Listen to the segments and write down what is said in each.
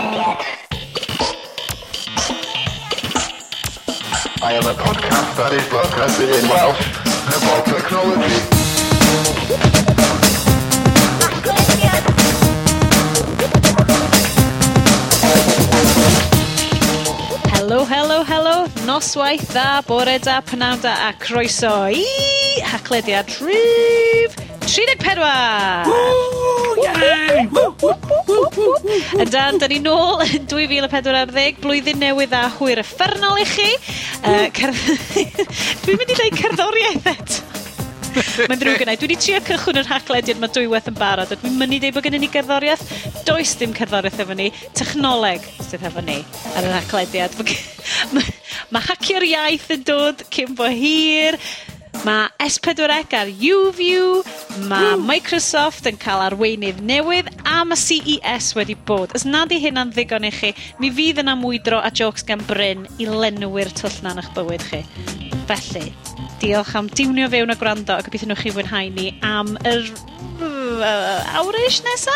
I am a podcast that is broadcasting in Welsh about technology. Helo, helo, helo. Noswaith dda, bore da, pnawn da, a croeso i haclediad rhif 34! Woo! Yay! Woo! Woo! Ydan, da ni nôl yn 2040, blwyddyn newydd a hwyr effernol i chi. Uh, cer... Dwi'n mynd i dweud cerddoriaeth eto. Mae'n ddrwg yna. Dwi wedi trio cychwyn yr hachlediad mae dwywaith yn barod, a dwi'n mynd i ddeud bod gennym ni gerddoriaeth. Does dim cerddoriaeth efo ni. Technoleg sydd efo ni ar yr hachlediad. Mae ma hacio'r iaith yn dod cyn bo hir. Mae S4C ar YouView, mae Microsoft yn cael arweinydd newydd, a mae CES wedi bod. Os nad i hynna'n ddigon i chi, mi fydd yna mwydro a jokes gan Bryn i lenwyr twll na'n eich bywyd chi. Felly, diolch am diwnio fewn a gwrando a gobeithio nhw'ch chi fwynhau ni am yr awr ish nesa?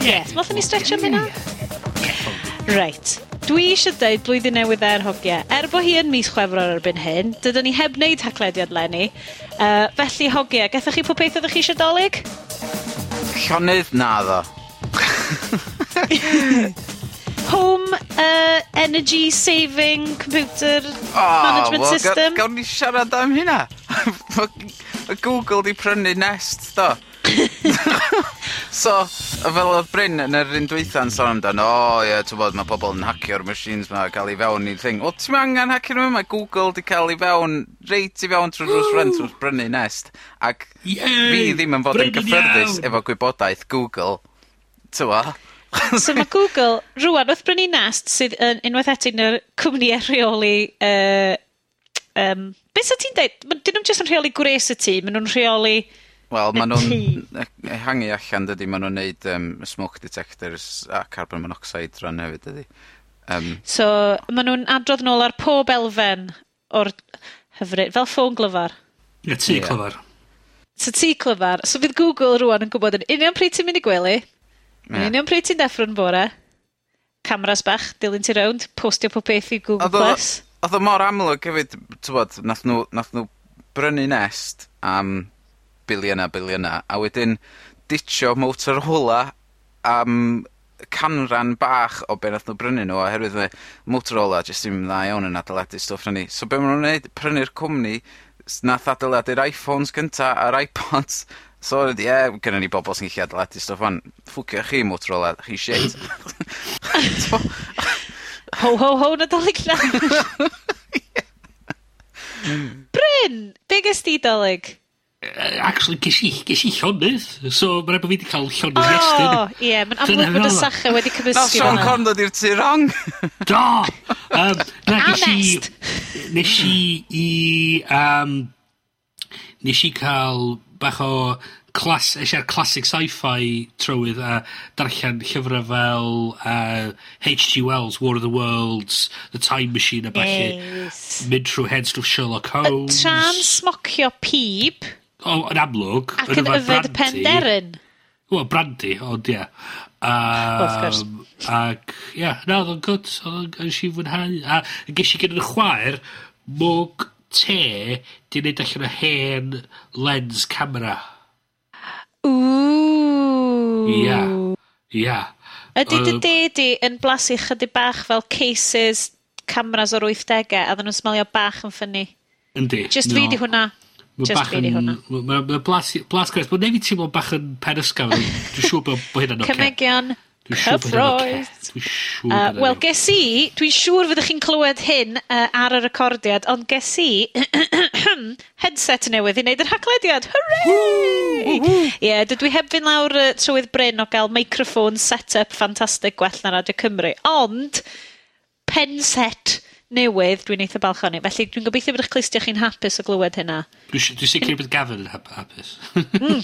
Ie. Yeah. Mothyn ni stretch am hynna? Yeah. Right. Dwi eisiau dweud blwyddyn newydd er hogiau. Er bo hi yn mis Chwefror erbyn hyn, dydyn ni heb wneud haclediad lenni. Uh, felly hogiau, gethach chi popeth oeddech chi eisiau dolyg? Llonydd na ddo. Home uh, Energy Saving Computer oh, Management well, System. Gawn ni siarad am hynna. Mae Google di prynu Nest, do. so, fel oedd Bryn yn yr un dweitha'n sôn amdano, o oh, ie, yeah, ti'n bod, mae pobl yn hacio'r machines ma, cael ei fewn i'r thing. Wel, ti'n angen hacio nhw, mae Google di cael ei fewn, reit i fewn trwy drws rent wrth brynu nest. Ac fi ddim yn fod yn gyffyrddus efo gwybodaeth Google. Tywa? so mae Google, rwan, wrth brynu nest sydd yn unwaith etig yr cwmni rheoli uh, um, Beth sa ti'n dweud? Dyn nhw'n jyst yn rheoli gwres y tŷ, maen nhw'n rheoli Wel, maen nhw'n e-, ehangu allan, dydy. Maen nhw'n neud um, smoke detectors a carbon monoxide rhan hefyd, dydy. Um, so, maen nhw'n adrodd nôl ar pob elfen o'r hyfryd, fel ffôn glyfar. Ie, yeah, tŷ yeah. clyfar. So, ti clyfar. So, fydd Google rwan yn gwybod yn union pryd ti'n mynd i gwely, yeah. union pryd ti'n deffro'n bore, cameras bach, dilyn ti rownd, postio pob beth i Google Addo, Plus. Oedd o mor amlwg hefyd, ti'n bod, nath nhw, nath nhw brynu nest am... Um, biliyna biliyna, a wedyn ditio Motorola am canran bach o be nath nw brynu nhw oherwydd mae Motorola jyst ddim dda iawn yn adeiladu stwff na ni. So be' maen nhw'n neud, prynu'r cwmni s- nath adeiladu'r Iphones cynta a'r Ipods So ie, yeah, gynnon ni bobl sy'n gallu adeiladu stwff fan. Ffwcio chi Motorola, chi shit. T'mo'? Ho ho ho Nadolig Newydd. Bryn! Be' gys di dolyg? actually, ges i, ges i llonydd. So, mae'n rhaid bod fi wedi cael llonydd i estyn. O, ie, mae'n amlwg bod y sacha wedi cymysgu. Fel Sean Conn dod i'r tu rong. Do! Um, na, nes i... Nes i i... Um, nes i cael bach o clas, eisiau'r classic sci-fi trywydd a darllen llyfrau fel uh, H.G. Wells, War of the Worlds, The Time Machine a nice. falle. Mynd trwy hen Sherlock Holmes. Y tran smocio pib o, yn amlwg... Ac yn yfed Penderyn. Wel, Brandy, ond ie. Um, ac, ie, yeah, na, oedd o'n gwrt, oedd o'n si fwynhau. A ges i gen yn chwaer, mwg te, di wneud allan o hen lens camera. Ww. Ia, ia. Ydy dy dedi yn blasu chydy bach fel cases cameras o'r 80au, a ddyn nhw'n smelio bach yn ffynnu? Yndi. Just fi di hwnna. Mae'n bach yn... Mae'n blas, blas gres. Mae'n nefyd teimlo bach yn pen penisgaf. Dwi'n siŵr bod bo hynna'n oce. Cymegion. Cyffroes. Uh, Wel, ges i, dwi'n siŵr fyddwch chi'n clywed hyn uh, ar y recordiad, ond ges i headset newydd i wneud yr haglediad. Hooray! Ie, yeah, dydw i heb fynd lawr uh, trywydd bryn o gael microphone set-up ffantastig gwell na Radio Cymru, ond pen set newydd dwi'n eitha falch ohoni, felly dwi'n gobeithio bod eich clustia chi'n hapus o glywed hynna. Dwi'n si- dwi sicir bod Gavin yn hap- hapus. mm.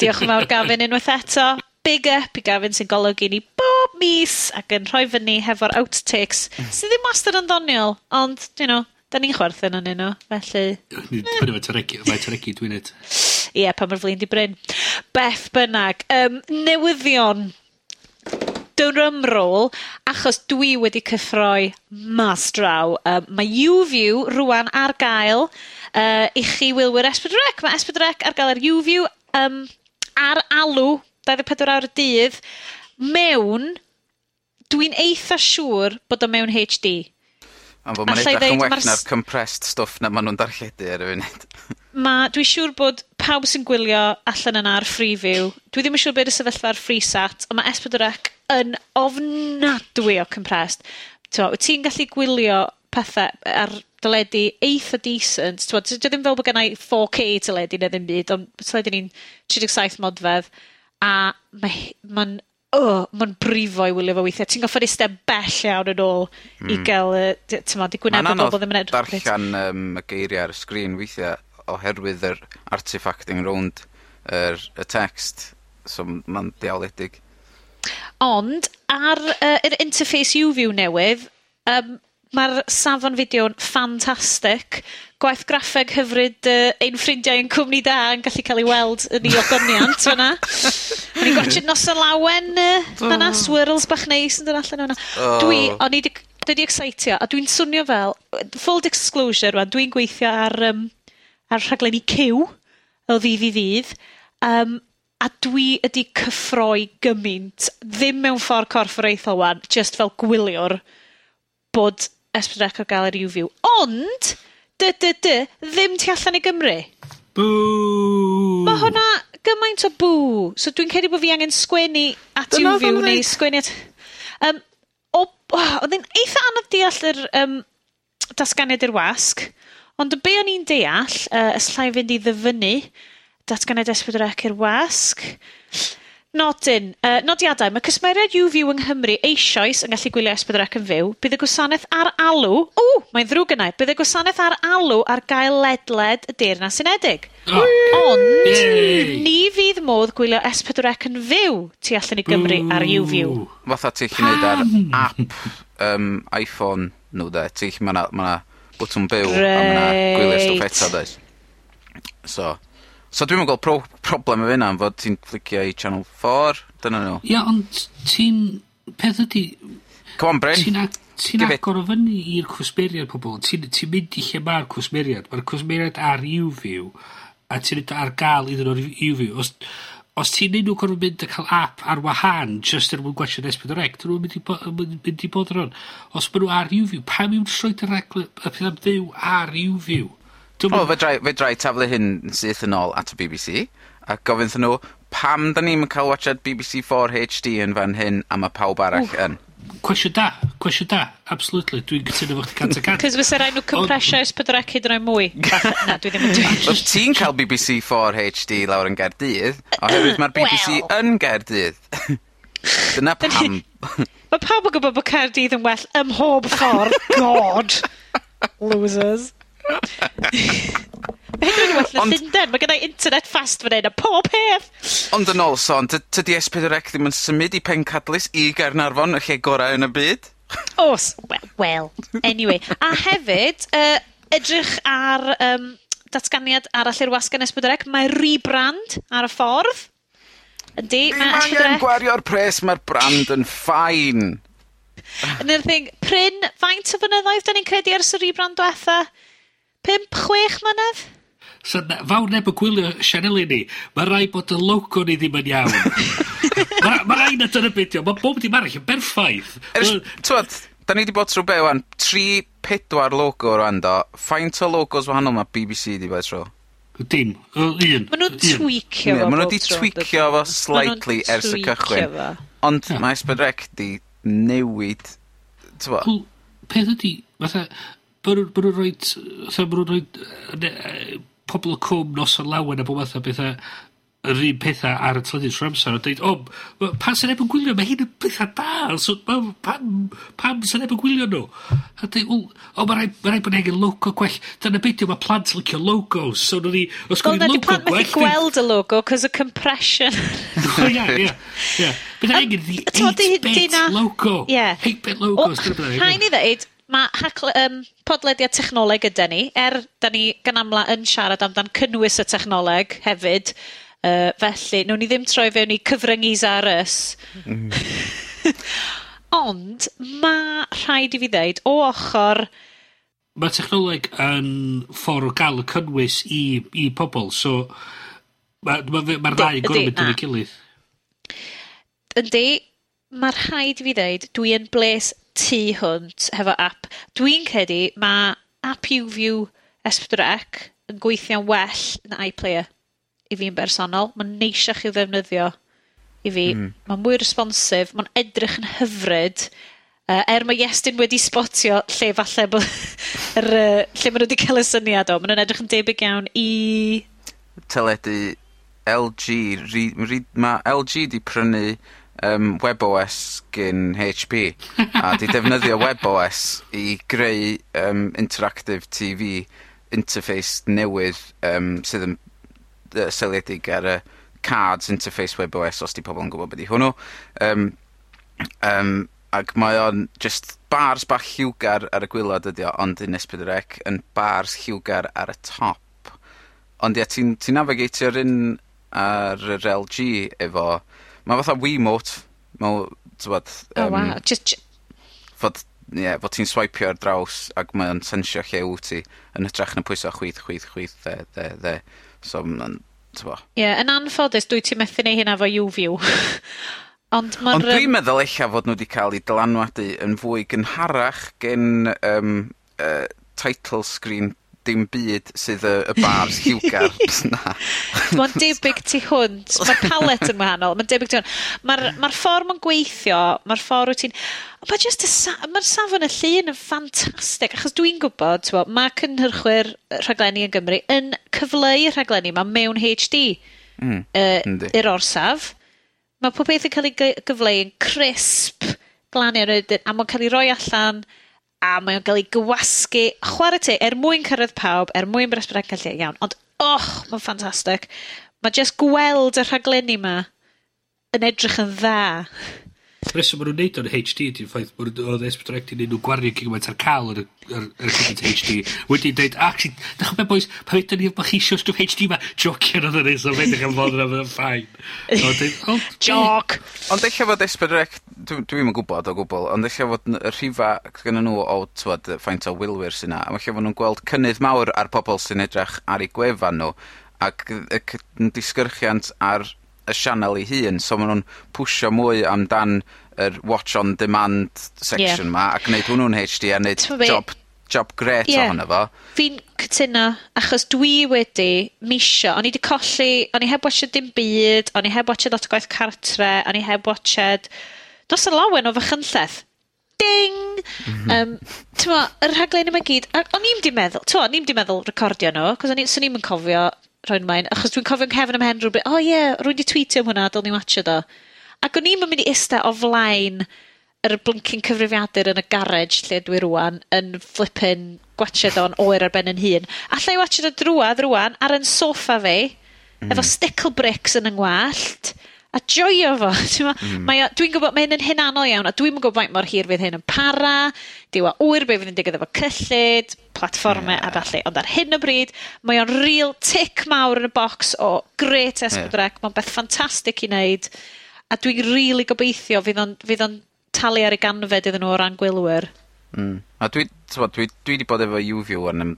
Diolch yn fawr Gavin unwaith eto. Big up i Gavin sy'n golygu ni bob mis ac yn rhoi fyny hefo'r outtakes sydd ddim wastad yn ddoniol, ond, you know, da ni'n chwerthin yn nhw, felly... Fyny fe taregu, fe taregu dwi'n neud. Ie, yeah, pan mae'r flin di bryn. Beth bynnag, um, newyddion dyrym roll, achos dwi wedi cyffroi mas draw. Um, mae YouView view ar gael uh, i chi wylwyr es Mae ec. Ar gael ar you view ar alw dau ddeg pedwar awr y dydd, mewn, dwi'n eitha siŵr bod o mewn HD. Am bod ma'n edrych yn well na'r compressed stuff na ma' nhw'n darlledu ar y funud. ma', dwi siŵr bod pawb sy'n gwylio allan yna ar Freeview, dwi ddim yn siŵr beth y sefyllfa ar Freesat, ond mae S4C yn ofnadwy o compressed. T'mo', wyt ti'n gallu gwylio pethau ar dyledu eitha decent, t'mod, dy- 'di ddim fel bod genna i four Kay teledu ne' ddim byd, ond dyledu ni'n tri deg saith modfedd, a mae'n ma' oh, mae'n brifo i wylio fo weithiau. Ti'n goffod eistedd bell iawn yn ôl i hmm. ga'l y, t'mod, i gwynebe bobl ddim yn edrych reit. darllen um, y geiriau ar y sgrin weithiau oherwydd yr artifacting rownd yr, y text, so mae'n diawledig. Ond, ar uh, yr interface UView newydd, um, mae'r safon fideo'n ffantastig. Gwaith graffeg hyfryd uh, ein ffrindiau yn cwmni da yn gallu cael ei weld yn ei ogoniant fyna. O'n i'n gwachod nos y lawen uh, fyna, swirls bach neis yn dod allan fyna. Oh. Dwi, o'n i wedi excitio, a dwi'n swnio fel, full disclosure rwan, dwi'n gweithio ar um, ar rhaglenni Cyw, o ddydd i ddydd, Um, a dwi wedi cyffroi gymaint, ddim mewn ffordd corfforaethol 'wan, just fel gwyliwr, bod Esbydrec Ec ar ga'l ar Uvu, ond dy dy dy ddim tu allan i Gymru. Bŵ! Mae hwnna gymaint o bŵ, so dwi'n credu bod fi angen sgwennu at Uvu neu sgwennu at Um, o, oh, oedd e'n eitha anodd deall yr um, datganiad i'r wasg. Ond be o'n i'n deall, uh, os llai fynd i ddyfynu, datganau desbryd yr ec i'r wasg. Nodyn. Uh, nodiadau. Mae cysmeriad UV yng Nghymru eisoes yn gallu gwylio esbydd yn fyw. Bydd y gwasanaeth ar alw... O, mae'n ddrwg yna. Bydd y gwasanaeth ar alw ar gael ledled y Deyrnas Unedig. Oh. Ond, Yay. ni fydd modd gwylio S4C yn fyw tu allan i Gymru Ooh. ar UView. Fatha ti'n gallu gwneud ar app um, iPhone nhw no, de. Ti'n gallu... Mae yna bwtwm byw... Reit. ...a ma' 'na gwylio stwff eto does? So, so dwi'n yn gweld pro- problem efo hynna fod ti'n clicio i Channel 4 dyna nhw Ia ond ti'n, peth ydi... come on Bryn. ...ti'n a- ti'n agor o fyny i'r cwsmeriad pobl Ti'n ti mynd i lle mae'r cwsmeriad mae'r cwsmeriad ar YouView a ti'n mynd ar gael iddyn nhw'r YouView. Os os ti'n neud nhw gorfod mynd a cael app ar wahân just er mwyn gwella S4C, dyn nhw'n mynd i, bo, mynd i bod ar hwn. Os maen nhw ar UView, pam yw'n rhoi'r regl y peth am ddew ar UView? O, oh, fe drai, fe drai taflu hyn syth yn ôl at y BBC a gofyn nhw, pam da ni'n cael watchad BBC 4 HD yn fan hyn a mae pawb arall yn? Cwestiwn da, cwestiwn da, absolutely. Dwi'n cytuno fo chdi cant a cant. Cys fysa rai nhw compresio ys pydra cyd roi mwy. Na, dwi ddim yn dweud. Wel, ti'n cael BBC 4 HD lawr yn Gerdydd, oherwydd mae'r BBC well. yn Gerdydd. Dyna pam. Mae pawb yn gwybod bod Caerdydd yn well ym mhob ffordd. God. Losers. Mae hyn yn well na Llundain. Mae gennau internet fast fan hyn a pob peth. Ond yn ôl son, tydi S4C ddim yn symud i pen cadlus i Gaernarfon y lle gorau yn y byd? Os, well, well, anyway. A hefyd, uh, edrych ar um, datganiad arall i'r wasgan S4C, mae rebrand ar y ffordd. Ydy, mae S4C... Gwario'r pres, mae'r brand yn ffain. And then think, pryn, faint o fynyddoedd da ni'n credu ers y rebrand diwetha? pump, chwech mlynedd? So, na, fawr neb yn gwylio Sianeli ni, mae rai bod y logo ni ddim yn iawn. mae ma rai na dyna beth mae bob dim arall yn berffaith. Er, Twad, da ni wedi bod trwy be, wan, tri, pedwar logo rwan do. Faint o logos wahanol mae BBC wedi bod trwy? Dim. Un. Maen nhw'n tweakio fo. Maen nhw wedi tweakio fo slightly ers y cychwyn. Ond yeah. mae Sbedrec di newid... Wel, peth ydi, fatha, nhw'n rhoi, ma nhw'n rhoi pobl y cwm nos o lawen a bod fatha bethau, yr un pethau ar y teledu trwy amser a dweud, o, pan sy'n ebyn gwylio, mae hyn yn pethau da, so, ma, pam, pam sy'n ebyn gwylio nhw? A dweud, o, o mae rhaid ma rai bod angen logo gwell, dyna beth yw, mae plant licio logos, so nhw'n ni, os gwylio logo gwell... Wel, na gweld y logo, cos y compression. O, ia, ia, ia. Bydd angen the 8-bit logo. Ie. 8-bit logos. dyna beth Rhaid ni ddweud, Ma' hacl, um, podlediad technoleg ydy ni, er da ni gan amla yn siarad amdan cynnwys y technoleg hefyd, uh, felly nhw'n ni ddim troi fewn i cyfryngis ar ys. Mm-hmm. Ond ma' rhaid i fi ddeud, o ochor... Mae technoleg yn ffordd o gael y cynnwys i, i pobl, so mae'r ma, ma, ma ddau gorau mynd yn ei gilydd. Yndi, ma' rhaid i fi ddeud, dwi yn bles tu hwnt hefo app. Dwi'n credu ma' app UView S4C yn gweithio'n well na iPlayer, i fi'n bersonol. Ma'n neisiach i'w ddefnyddio i fi. Mm. Mae'n mwy responsif, ma'n edrych yn hyfryd. Uh, er mae Iestyn wedi spotio lle falle bod er, uh, lle maen nhw wedi cael y syniad o, maen nhw'n edrych yn debyg iawn i... Teledu LG, ri, ri, mae LG di prynu um, Web gyn HP. A 'di defnyddio Web i greu um, interactive TV interface newydd um, sydd yn yy seiliedig ar y cards interface Web os 'di pobl yn gwybod beth i hwnnw. um, um, ac mae o'n just bars bach lliwgar ar y gwylod ydi o, ond yn ess pedwar ec yn bars lliwgar ar y top. Ond ie ti'n ti navigatio'r un ar yr LG efo Mae fatha Wiimote Mae, t'mod yym... O waw. Jyst j- fod ie fod ti'n swipio ar draws ac mae'n sensio lle wyt ti yn hytrach na pwyso chwyth, chwyth, chwyth, dde dde dde so ma'n t'mo'. Ie yn anffodus dwi ti methu neu' hynna fo U ond ma'r... Ond dwi'n meddwl eich fod nhw wedi cael 'u dylanwadu yn fwy gynharach gen um, uh, title screen dim byd sydd y, y bars lliwgar. na. Mae'n debyg tu hwnt. Mae'r palet yn wahanol. Mae'n debyg tu hwnt. Mae'r ma ffordd mae'n gweithio, mae'r ffordd wyt ti'n... Mae just y sa... Mae'r safon y llun yn ffantastig, achos dwi'n gwybod, mae cynhyrchwyr rhaglenni yn Gymru yn cyfleu rhaglenni Mae mewn HD mm, uh, i'r orsaf. Mae pob beth yn cael ei gyfleu yn crisp, glanu ar glanio, a mae'n cael ei roi allan a mae o'n gael ei gwasgu, chwarae ti, er mwyn cyrraedd pawb, er mwyn bresbryd gallu, iawn. Ond, och, mae'n ffantastig. Mae jyst gweld y rhaglenni yma yn edrych yn dda. Rheswm maen nhw'n neud o'n HD ydy'r ffaith bod oedd S4C yn nhw'n gwario gigabyte ar cael yr, yr, yr gigabyte HD. Wedi'n dweud, ac dach chi'n boys, pa ydyn ni efo chi eisiau stwff HD ma, jocion oedd yn ei sylfed ac am fod yn yn ffain. Joc! Ond eich fod S4C, dwi'n yn gwybod o gwbl, ond eich fod y rhifa gyda nhw o twad, ffaint o wylwyr sy'n na, a eich fod nhw'n gweld cynnydd mawr ar pobl sy'n edrych ar ei gwefan nhw, ac y disgyrchiant ar y sianel ei hun, so maen nhw'n pwysio mwy amdan yr watch on demand section... Ie. ...'ma ac wneud hwnnw'n HD a wneud T'mo' be'? ...job job grêt... Ie. ...ohono fo. Fi'n cytuno, achos dwi wedi misio, o'n i wedi colli, o'n i heb watched dim byd, o'n i heb watched lot o gwaith cartre, o'n i heb watched, do's y lawen o fychynlleth, Ding! Mm Yym t'mo' yr rhaglen yma gyd, a o'n i'n 'di meddwl, t'mo' o'n i'n 'di meddwl recordio nhw, 'c'os o'n i... 'swn i'm yn cofio rhoin mlaen, achos dwi'n cofio'n cefn 'ym mhen rywbryd o ie, rwy 'di tweetio am hwnna, ddylen ni watsio do. Ac o'n i'n mynd i ista o flaen yr blincin cyfrifiadur yn y garej lle dwi rwan yn flippin gwatsiad o'n oer ar ben 'yn hun. Alla i watsiad o drwad rwan ar 'yn soffa fi, mm-hmm. efo stickle bricks yn 'yng ngwallt, a joio fo. Mm. Mae, dwi'n gwybod, mae hyn yn hunanol iawn, a dwi'n gwybod faint mor hir fydd hyn yn para, diwa wyr, be fydd yn digwydd efo cyllid, platfformau yeah. a falle. Ond ar hyn o bryd, mae o'n real tic mawr yn y bocs o great esbydrec, yeah. mae'n beth ffantastig i wneud, a dwi'n rili really gobeithio fydd o'n, fydd on talu ar ei ganfed iddyn nhw o ran gwylwyr. Mm. A dwi, dwi, dwi, dwi wedi bod efo UView yn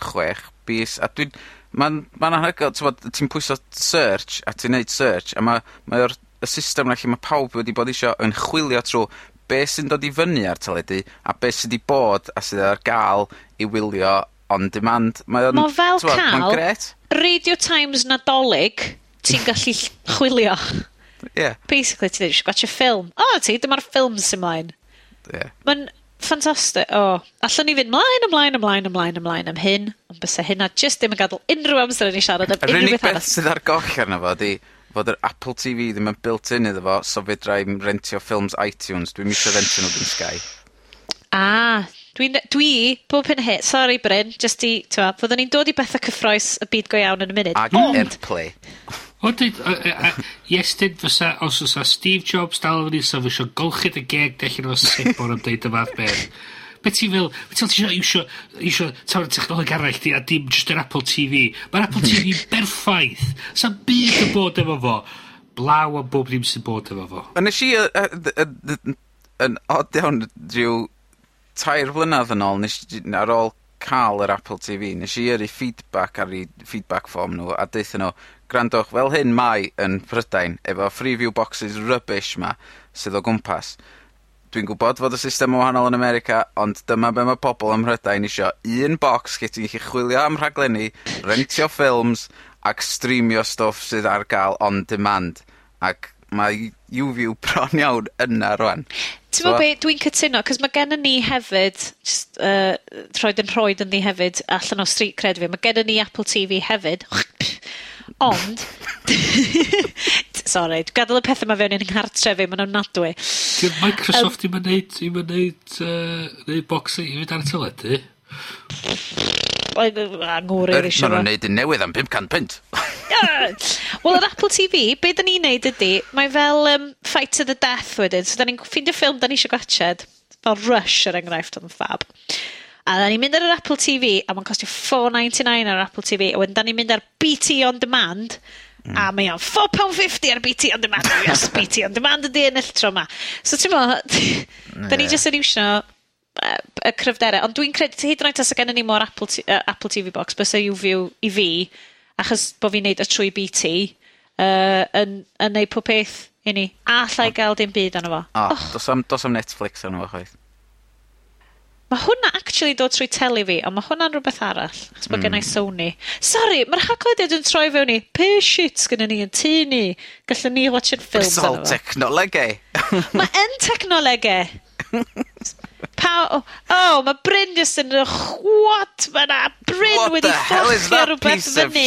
chwech bis, a dwi, mae'n ma anhygoel t'mod ti'n pwyso search a ti'n neud search a mae o'r y system 'na lle mae pawb wedi bod isio yn chwilio trwy be' sy'n dod i fyny ar teledu a be' sy 'di bod a sydd ar gael i wylio on demand. Mae o'n... Ma' fel t'mod, ca'l... Ma'n grêt. Radio Times Nadolig ti'n gallu chwilio. Ie. Yeah. Basically, ti'n dweud, gwachio ffilm. O, oh, ti, dyma'r ffilm sy'n mlaen. Ie. Yeah. Mae'n Ffantastig, o, allwn ni fynd mlaen ymlaen, ymlaen, ymlaen, ymlaen am hyn, ond bysa hynna jyst ddim yn gadel unrhyw amser i ni siarad am unrhyw beth arall. Sydd ar goll arno fo di fod yr Apple TV ddim yn built-in iddo fo, so fedrai'm rentio ffilms iTunes. Dwi'm isio rentio nhw dyn Sky. Ah, dwi, dwi bob hyn hyn, sorry Bryn, jyst i, ti'n fawr, fyddwn ni'n dod i bethau cyffroes y byd go iawn yn y munud. Ag Ond... Airplay. Ond dweud, e, iestyn fysa, os fysa Steve Jobs dal yn sa fysio golchyd y geg dechrau o sebor am deud y fath beth. Be ti fel, be ti fel isio, isio tawr y technoleg arall di, a dim just yr Apple TV. Mae'r Apple TV berffaith. Sa'n byd yn bod efo fo. Blaw a bob dim sy'n bod efo fo. Yn nes i, yn od iawn, rhyw tair blynedd yn ôl, nes, ar ôl cael yr Apple TV, nes i yrru feedback ar ei feedback form nhw, a deithio nhw, Grandwch, fel hyn mae yn Prydain efo freeview boxes rubbish 'ma sydd o gwmpas. Dwi'n gwybod fod y system yn wahanol yn America, ond dyma be' mae pobl ym Mhrydain isio. Un box lle ti'n gellu chwilio am rhaglenni, rentio ffilms, ac streamio stwff sydd ar gael on demand. Ac mae YouView bron iawn yna rwan. Ti'n so, be, dwi'n cytuno, cos mae gen ni hefyd, just, uh, troed yn rhoed yn ni hefyd, allan o street cred fi, mae gen ni Apple TV hefyd, Ond, sori, gadael y pethau mae fewn i'n nghartre fi, ma'n ofnadwy. Di'r Microsoft um, i'n neud, i'n neud, uh, neud boxing i fynd ar y teledu. Angwr fi siarad. Mae'n neud yn newydd am 500 pint. Wel, yr Apple TV, be da ni'n neud ydy, mae fel um, Fight to the Death wedyn. So, da ni'n ffeindio ffilm da ni eisiau gwachod. Fel Rush, er enghraifft, o'n fab. A da ni'n mynd ar yr Apple TV, a mae'n costio four ninety nine ar Apple TV, a wedyn da ni'n mynd ar BT on demand, a mm. mae o'n four pound fifty ar BT on demand. Yes, BT on demand ydi ennill tro yma. So ti'n mo, da ni jyst yn iwsio y cryfderau. Ond dwi'n credu, hyd yn oed tas y gennym ni mor Apple, uh, Apple TV box, bys yw fyw i fi, achos bod fi'n neud y trwy BT, uh, yn, yn neud pob peth i ni. A llai gael dim byd arno fo. O, oh. dos am, dos am Netflix arno fo chwaith. Mae hwnna actually dod trwy teli fi, ond mae hwnna'n rhywbeth arall. Chos mae mm. gennau hmm. Sony. Sorry, mae'r haglediad yn troi fewn i, pe shit gyda ni yn tŷ ni? Gallwn ni watch yn ffilm. It's all technolegau. E. mae yn technolegau. E. Pa, oh, oh mae Bryn just yn what mae na Bryn what wedi fflachio rhywbeth fyny.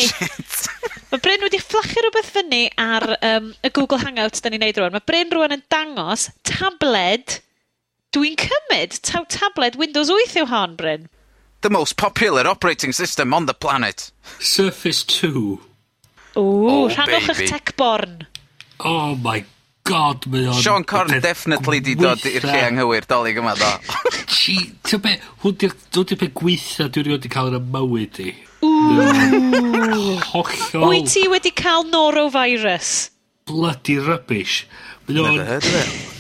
mae Bryn wedi fflachio rhywbeth fyny ar um, y Google Hangout da ni'n neud rwan. Mae Bryn rwan yn dangos tabled Dwi'n cymryd taw tabled Windows 8 yw hon, Bryn. The most popular operating system on the planet. Surface 2. Ooh, oh, rhanwch eich tech born. Oh my god, mae o'n... Sean Corn definitely di dod i'r lle anghywir, dolyg yma do. Ti, ti'n be, hwn di'r peth gweitha dwi'n rhywbeth i cael yn y mywyd i. Hollol. Wyt ti wedi cael norovirus? Bloody rubbish. Mae o'n...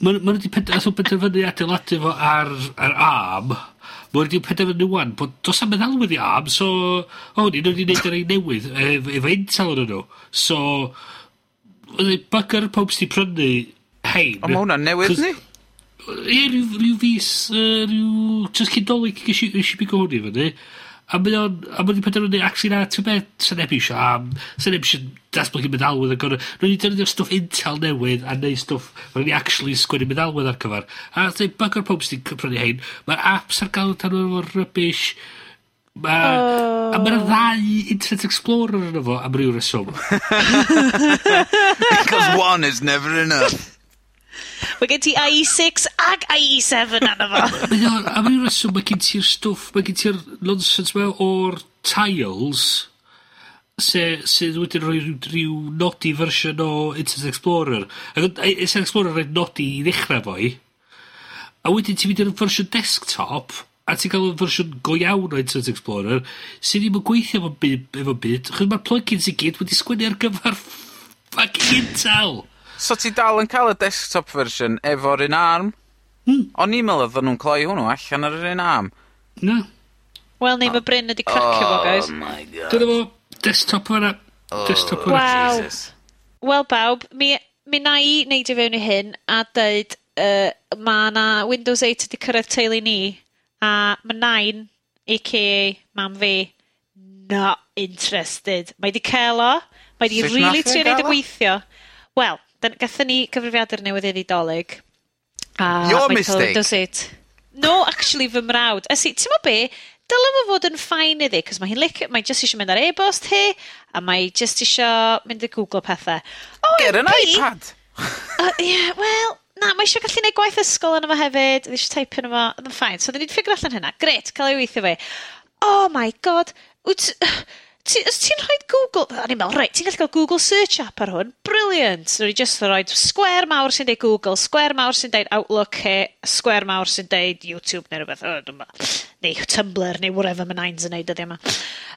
Mae nhw wedi penderfynu adeiladu fo ar, ar arm. Mae wedi penderfynu wan bod does am meddalwedd i arm, so... O, ni wedi gwneud yr ein newydd efo ef intel yn nhw. So, Oedd bugger pob sydd wedi prynu hein. Ond mae hwnna'n newydd ni? Ie, rhyw, rhyw fus, uh, rhyw... Just cyn dolyg, gysi i hwn i fyny. A mae o'n, a mae o'n penderfynu, ac sy'n a, ti'n be, sy'n neb eisiau, a sy'n neb eisiau datblygu meddalwedd yn gorau. Rwy'n i defnyddio stwff intel newydd a neud stwff, rwy'n ni actually sgwennu meddalwedd ar cyfer. A dwi'n bug o'r pob sy'n prynu hein, mae'r apps ar gael tan o'r rubbish, Ma, oh. A mae'r ddau Internet Explorer yn efo am ryw reswm. Because one is never enough. Mae gen ti IE6 ag IE7 arno fo. Am un reswm, mae gen ti'r stwff, mae gen ti'r nonsense mewn o'r tiles se, sydd wedi rhoi rhyw, rhyw nodi fersiwn o Internet Explorer. Ac Internet Explorer rhaid nodi i ddechrau fo i. A wedyn ti'n mynd i'r fersiwn desktop, a ti'n cael y fersiwn go iawn o Internet Explorer, sydd ddim yn gweithio efo byd. Efo byd. Chos mae'r plugins i gyd wedi sgwennu ar gyfer fucking Intel. So ti dal yn cael y desktop version efo'r un arm? Hmm. O'n i'n meddwl oedden nhw'n cloi hwnnw allan ar yr un arm. Na. Wel, neu mae Bryn wedi cracio oh, fo, guys. my god. Dyna fo, desktop o'na. Oh, desktop o'na. Wow. Wel, bawb, mi, mi na i neud i fewn i hyn a dweud uh, mae na Windows 8 wedi cyrraedd teulu ni a mae nain, a.k.a. mam fi, not interested. Mae di cael o, mae di Sut really trio neud y gweithio. Wel, gatho ni cyfrifiadur newydd i'r dolyg. a... Your mistake. ...does it? No actually fy mrawd. Ysi, ti'n t'mod be? Dyle fo fod yn ffain iddi, cos mae hi'n licio, mae just eisiau mynd ar e-bost hi, a mae just eisiau mynd i Google pethau. Oh, Get an pi, iPad! uh, yeah, well, na, mae eisiau gallu gwneud gwaith ysgol yn yma hefyd, dwi eisiau type yn yma, yn ffain. So, dyn ni'n ffigur allan hynna. Gret, cael ei weithio fi. Oh my god, wyt... ti, os ti'n rhoi Google, a ni'n meddwl, reit, ti'n gallu cael Google search app ar hwn, brilliant. So, i just rhoi square mawr sy'n deud Google, square mawr sy'n deud Outlook, he, square mawr sy'n deud YouTube neu rhywbeth, o, dyma, neu Tumblr neu whatever mae Nines yn neud ydy yma.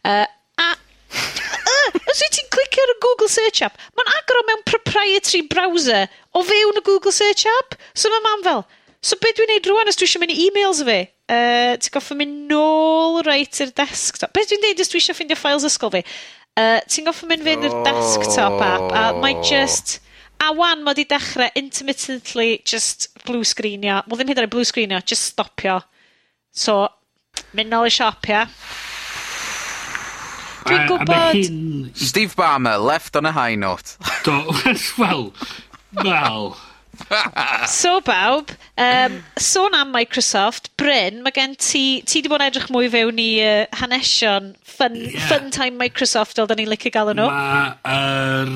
Uh, a, uh, os wyt ti'n clicio ar y Google search app, mae'n agor mewn proprietary browser o fewn y Google search app. So mae mam fel, so beth dwi'n neud rwan os dwi eisiau mynd i e-mails fi? Uh, ti'n goffa mynd nôl right i'r desktop. Beth dwi'n deud, dwi eisiau ffeindio ffiles ysgol fi. Uh, ti'n goffa mynd fynd i'r desktop app, a mae just... A wan, mae di dechrau intermittently just blue screenio. Wel, ddim hyd yn oed blue screenio, just stopio. So, mynd nôl i siop, ia. Dwi'n gwybod... Hyn... Steve Barmer, left on a high note. Do, well, well... so bawb, um, sôn am Microsoft, Bryn, mae gen ti, ti di bod yn edrych mwy fewn i uh, hanesion fun, yeah. fun Time Microsoft, fel da ni'n licio galw nhw. Mae Mae'r...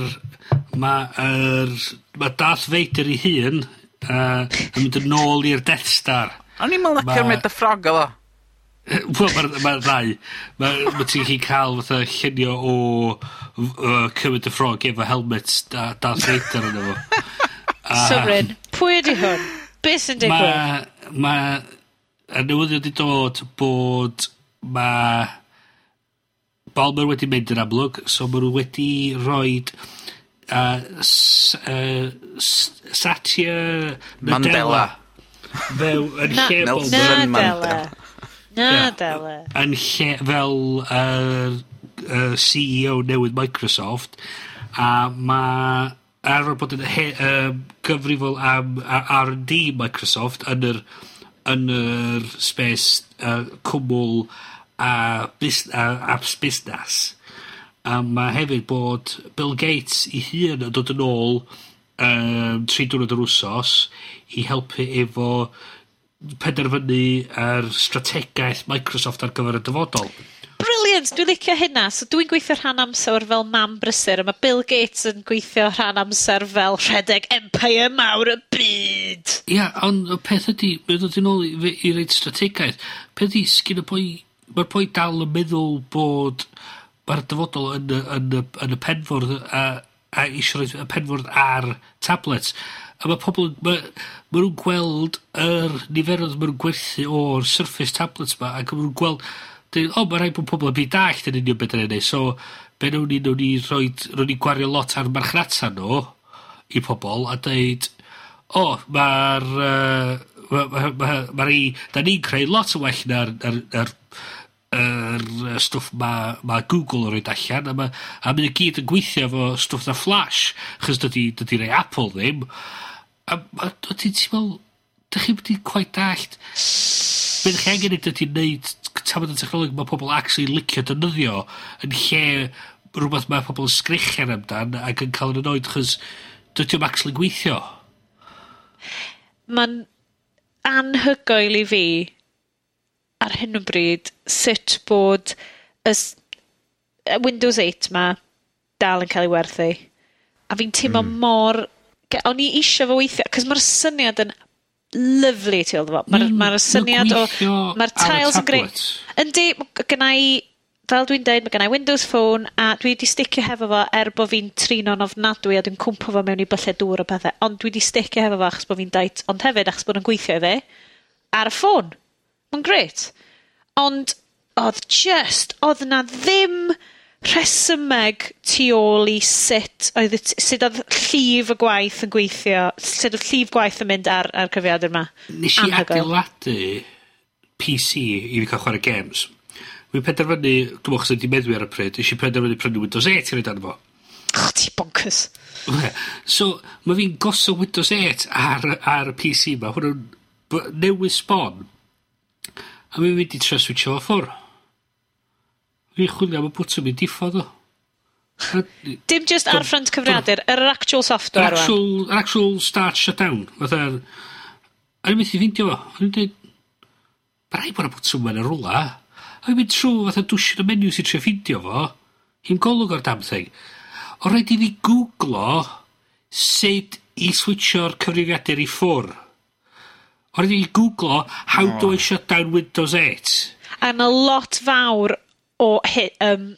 Mae yr... Mae Darth Vader ei hun uh, yn mynd yn ôl i'r Death Star. O'n i'n mynd licio'r mynd y ffrog o. Wel, mae'r ma ddau. Mae ma ti'n gallu cael fatha llunio o uh, cymryd y ffrog efo helmet Darth Vader yn efo. Sovereign, pwy ydi hwn? Be' sy'n digwydd? Mae... ma' y newyddion wedi dod bod Mae... Balmer wedi mynd yn amlwg, so ma' nhw wedi rhoi... Uh, S- yy S- Satya Nadella. Mandela. Few yn lle... Nelson Mandela. Na, Nadela. Yn lle fel uh, uh, CEO newydd Microsoft, a mae Er ar bod yn he, um, gyfrifol am R&D Microsoft yn yr, yn yr space uh, cwmwl a, bus, a apps busnes. A mae hefyd bod Bill Gates i hun yn dod yn ôl um, tri diwrnod yr wsos i helpu efo penderfynu ar strategaeth Microsoft ar gyfer y dyfodol brilliant, dwi'n licio hynna. So dwi'n gweithio rhan amser fel mam brysur, a mae Bill Gates yn gweithio rhan amser fel rhedeg empire mawr y byd. Ia, yeah, ond y peth ydy, mae'n dod yn ôl i i reid strategaeth. Peth ydy, sgyn y pwy, mae'r pwy dal yn meddwl bod mae'r dyfodol yn y, yn y, yn y penfwrdd a, a eisiau rhoi y penfwrdd ar tablets. A mae pobl, mae, mae nhw'n gweld yr er niferoedd mae nhw'n gwerthu o'r Surface tablets ma, ac mae nhw'n gweld dweud, o mae rhaid bod pobl yn byd dallt yn union beth 'dan ei. so be' nhw'n ni nhw'n ni rhoid nhw'n ni gwario lot ar marchnata nhw i pobl, a dweud, o ma'r yy ma' ma' ma' ma' rei 'dan ni'n creu lot o well na'r na'r na'r yr yy stwff ma' ma' Google yn rhoi allan a ma' a mae gyd yn gweithio efo stwff 'na Flash chys dydy, dydy rei Apple ddim a a a ti'n meddwl 'dych chi wedi cweit dallt beth chi angen neud ydi neud tam bod y technoleg mae pobl actually licio dynyddio yn lle rhywbeth mae pobl yn sgrichian amdan ac yn cael yn anoed chys dydy o'm actually gweithio. Mae'n anhygoel i fi ar hyn o bryd sut bod y Windows 8 ma dal yn cael ei werthu. A fi'n teimlo mm. mor... O'n i eisiau fo weithio, cos mae'r syniad yn lyfli ti oedd fo. Mae'r mm, ma syniad o... Mae'r tiles yn greu... Yndi, gyna i... Fel dwi'n dweud, mae gennau Windows Phone a dwi wedi sticio hefo fo er bod fi'n trino'n ofnadwy a dwi'n cwmpo fo mewn i bylle dŵr o pethau. Ond dwi wedi sticio hefo fo achos bod fi'n dait, ond hefyd achos bod yn gweithio i fe, ar y ffôn. Mae'n gret. Ond oedd just, oedd na ddim rhesymeg tu ôl i sut oedd y t- sud odd llif y gwaith yn gweithio, sut oedd llif gwaith yn mynd ar, ar cyfrifiadur yma? Nes i adeiladu PC i fi cael chwarae games. Fi penderfynu, dwi'n meddwl chos o'n meddwi ar y pryd, nes i penderfynu prynu Windows 8 i roid arno fo. Och, ti bonkers. So, mae fi'n gosod Windows 8 ar, ar y PC ma, hwnnw'n newydd sbon. A mi'n mynd i trio switcho fo ffwrdd. Ni'n chwilio am y bwtwm i diffodd o. Dim just ar ffrant cyfriadur, yr er actual software. Yr actual, ar actual start shutdown. Fatha, a ni'n mynd i feindio fo. A ni'n dweud, rai bod y bwtwm yn y rwla. A ni'n mynd trwy fatha dwysyn y menu sy'n trio feindio fo. Hi'n golwg o'r damn thing. O rhaid i fi googlo sut i switcho'r cyfrifiadur i ffwr. O rhaid i fi googlo how do I shut down Windows 8. A'n a lot fawr o hy- um,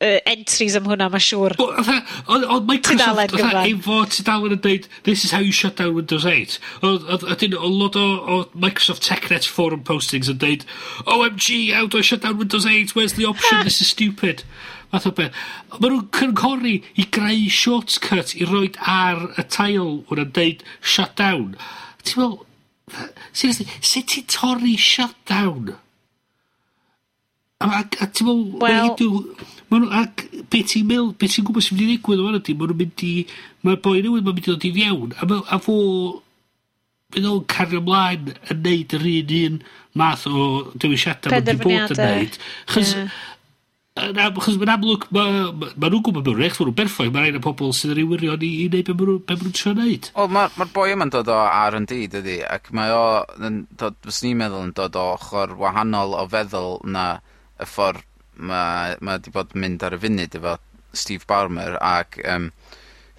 uh, entries am hwnna mae'n siŵr. Wel fatha, odd odd Microsoft fatha efo tudalen yn dweud, this is how you shut down Windows 8. Oedd odd, ydyn, odd lot o, o Microsoft TechNet forum postings yn dweud, OMG, how do I shut down Windows 8? Where's the option? this is stupid. Fath o beth. Mae nhw'n cyngori i greu shortcut i roed ar y tail wna'n deud shut down. Ti'n meddwl, seriously, sut ti torri shut down? Ac, a ti'n meddwl... Wel... Mae nhw, ac beth ti'n meddwl, beth ti'n gwybod sy'n mynd i ddigwydd o'n ydy, mae nhw'n mynd i, mae'r boi newydd mae'n mynd i ddod i fiewn, a, ma, a fo, fydd o'n cario ymlaen yn neud yr un un math o dewisiadau mae'n di bod yn neud. Chos, yeah. chos mae'n amlwg, mae ma, ma nhw'n gwybod mewn rech, mae nhw'n berffaith, mae'n rhaid o pobl sydd yn ei wirio i, i wneud be maen nhw'n trio wneud. Wel, mae'r ma boi yma'n dod o R&D, dydy, ac mae o, fes ni'n meddwl, yn dod o ochr wahanol o feddwl na y ffordd mae ma wedi bod yn mynd ar y funud efo Steve Barmer ac um,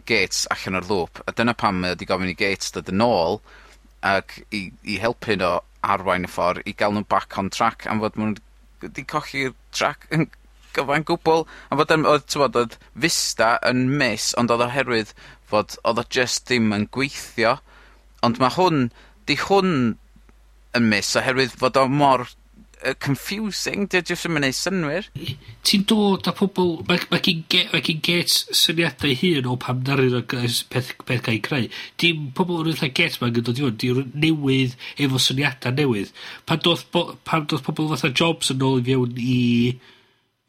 Gates allan o'r lŵp. A dyna pam mae wedi gofyn i Gates dod yn ôl ac i, i helpu nhw arwain y ffordd i gael nhw back on track am fod nhw wedi colli'r track yn gyfa'n gwbl. Am fod yn, oedd, bod, oedd Vista yn mis, ond oedd oherwydd fod oedd o just ddim yn gweithio. Ond mae hwn, di hwn yn mis oherwydd fod o mor uh, confusing, dy jyst yn mynd synwyr. Ti'n dod â pobl, mae ma gen get, ma get syniadau hun o pam darin o peth, peth gael ei creu. Dim pobl yn eitha get mae'n gyda diwn, diwn newydd efo syniadau newydd. Pan doth, bo, pan doth pobl fatha jobs yn ôl i fewn i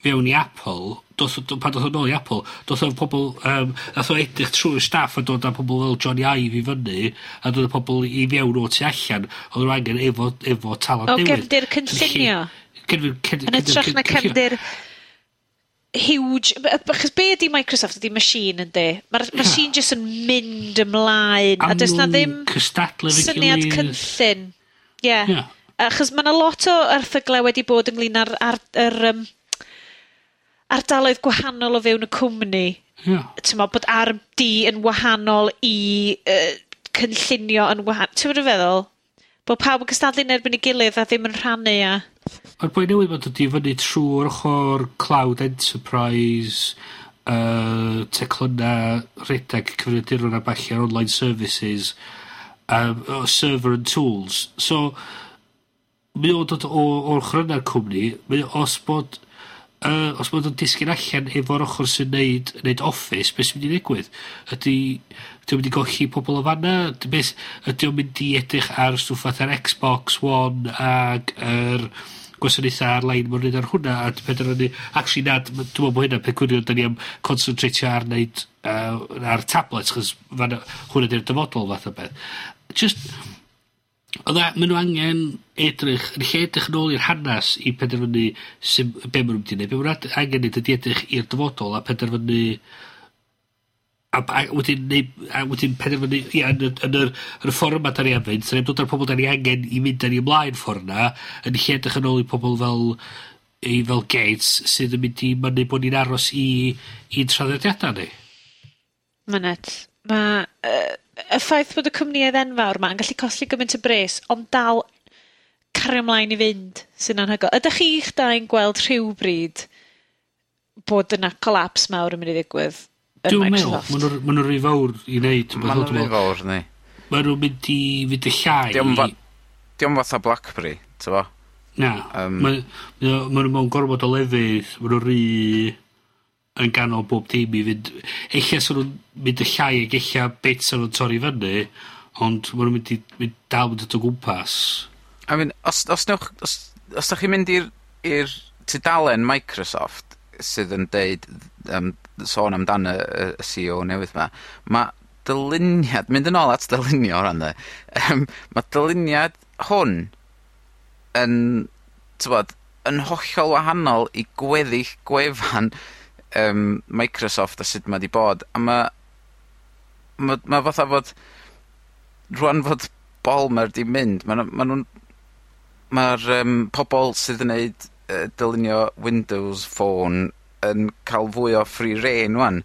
fewn i Apple, doth do, pan doth o'n ôl i Apple, doth o'n pobl, um, nath o edrych trwy'r staff a dod â pobl fel Johnny Ive i fyny, a dod â pobl i fewn o tu allan, oedd nw angen efo, efo talent o, newydd. O gefndir cynllunio. Yn ytrach na cefndir huge... Achos be ydi Microsoft ydi machine yndi? Mae'r yeah. machine jyst yn mynd ymlaen. A, a does na ddim syniad cynllun. Ie. Yeah. Achos mae yna lot o erthyglau wedi bod ynglyn ar, ar, ar, um, ardaloedd gwahanol o fewn y cwmni. Ie. Ti'n bod ar di yn wahanol i uh, cynllunio yn wahan-... T'mo' dwi feddwl? Bod pawb yn cystadlu yn erbyn ei gilydd a ddim yn rhannu a... Mae'r boi newydd 'ma dod i fyny trwy'r ochr cloud enterprise, uh, teclynna rhedeg cyfrifiaduron a ballu ar online services, um, o server and tools. So, mae o'n dod o o'r ochor cwmni, mae os bod uh, os bod o'n disgyn allan efo'r ochr sy'n neud neud Office beth sy'n mynd i ddigwydd? Ydy, ydy o'n mynd i golli pobl o fanna? 'na? Beth... Ydi o'n mynd i edrych ar stwff fatha'r Xbox One ag yr gwasanaethau ar-lein ma' neud ar hwnna a 'di ni actually na dwi'n meddwl bod hynna peth gwirion da ni am concentratio ar neud uh, ar tablets 'chos fan hwnna 'di'r dyfodol fath o beth. just Odda, ma' nhw angen edrych, yn lle edrych yn ôl i'r hanas i penderfynu su- be' maen nhw'n mynd i neud, be' maen nhw'n angen neud ydi edrych i'r dyfodol a penderfynu a a wedyn neu' a wedyn penderfynu ia yn y yn yr yn y ffor yma da ni am fynd 'sa dod ar pobol da ni angen i mynd â ni ymlaen ffordd 'na yn lle edrych yn ôl i pobol fel i fel Gates sydd yn mynd i mynnu bod ni'n aros i i'n traddodiadau ni. Mynet. Mae... Uh y ffaith bod y cwmnïau enfawr yma yn gallu colli gymaint y bres, ond dal cario ymlaen i fynd, sy'n anhygoel. Ydach chi'ch dau'n gweld rhywbryd bod yna collapse mawr yn mynd i ddigwydd yn Dwi'n Microsoft? Dwi'n meddwl, maen nhw'n rhy fawr i wneud. Maen nhw'n rhy fawr, ni. Maen nhw'n mynd i fynd y llai. Diolch fa di fatha Blackberry, ti'n fo? Na, um, maen nhw'n gorfod o lefydd, maen nhw'n rhy yn ganol bob dim i fynd... Eich sy'n nhw'n mynd y llai ag ella bits sa nhw'n torri fyny, ond ma' nhw'n mynd i mynd dal mynd at o gwmpas. I mean os os newch os os da chi'n mynd i'r i'r tudalen Microsoft sydd yn deud um, sôn amdan y y y See newydd 'ma, mae dyluniad, mynd yn ôl at dylunio o ran 'ny yym ma' dyluniad hwn yn t'bod yn hollol wahanol i gweddill gwefan um, Microsoft a sut mae 'di bod, a mae... ma' ma' fatha fod Rwan fod Balmer 'di mynd. Ma' nw ma' nw'n ma'r yym pobol sydd yn neud uh, dylunio Windows Phone yn cael fwy o free rein wan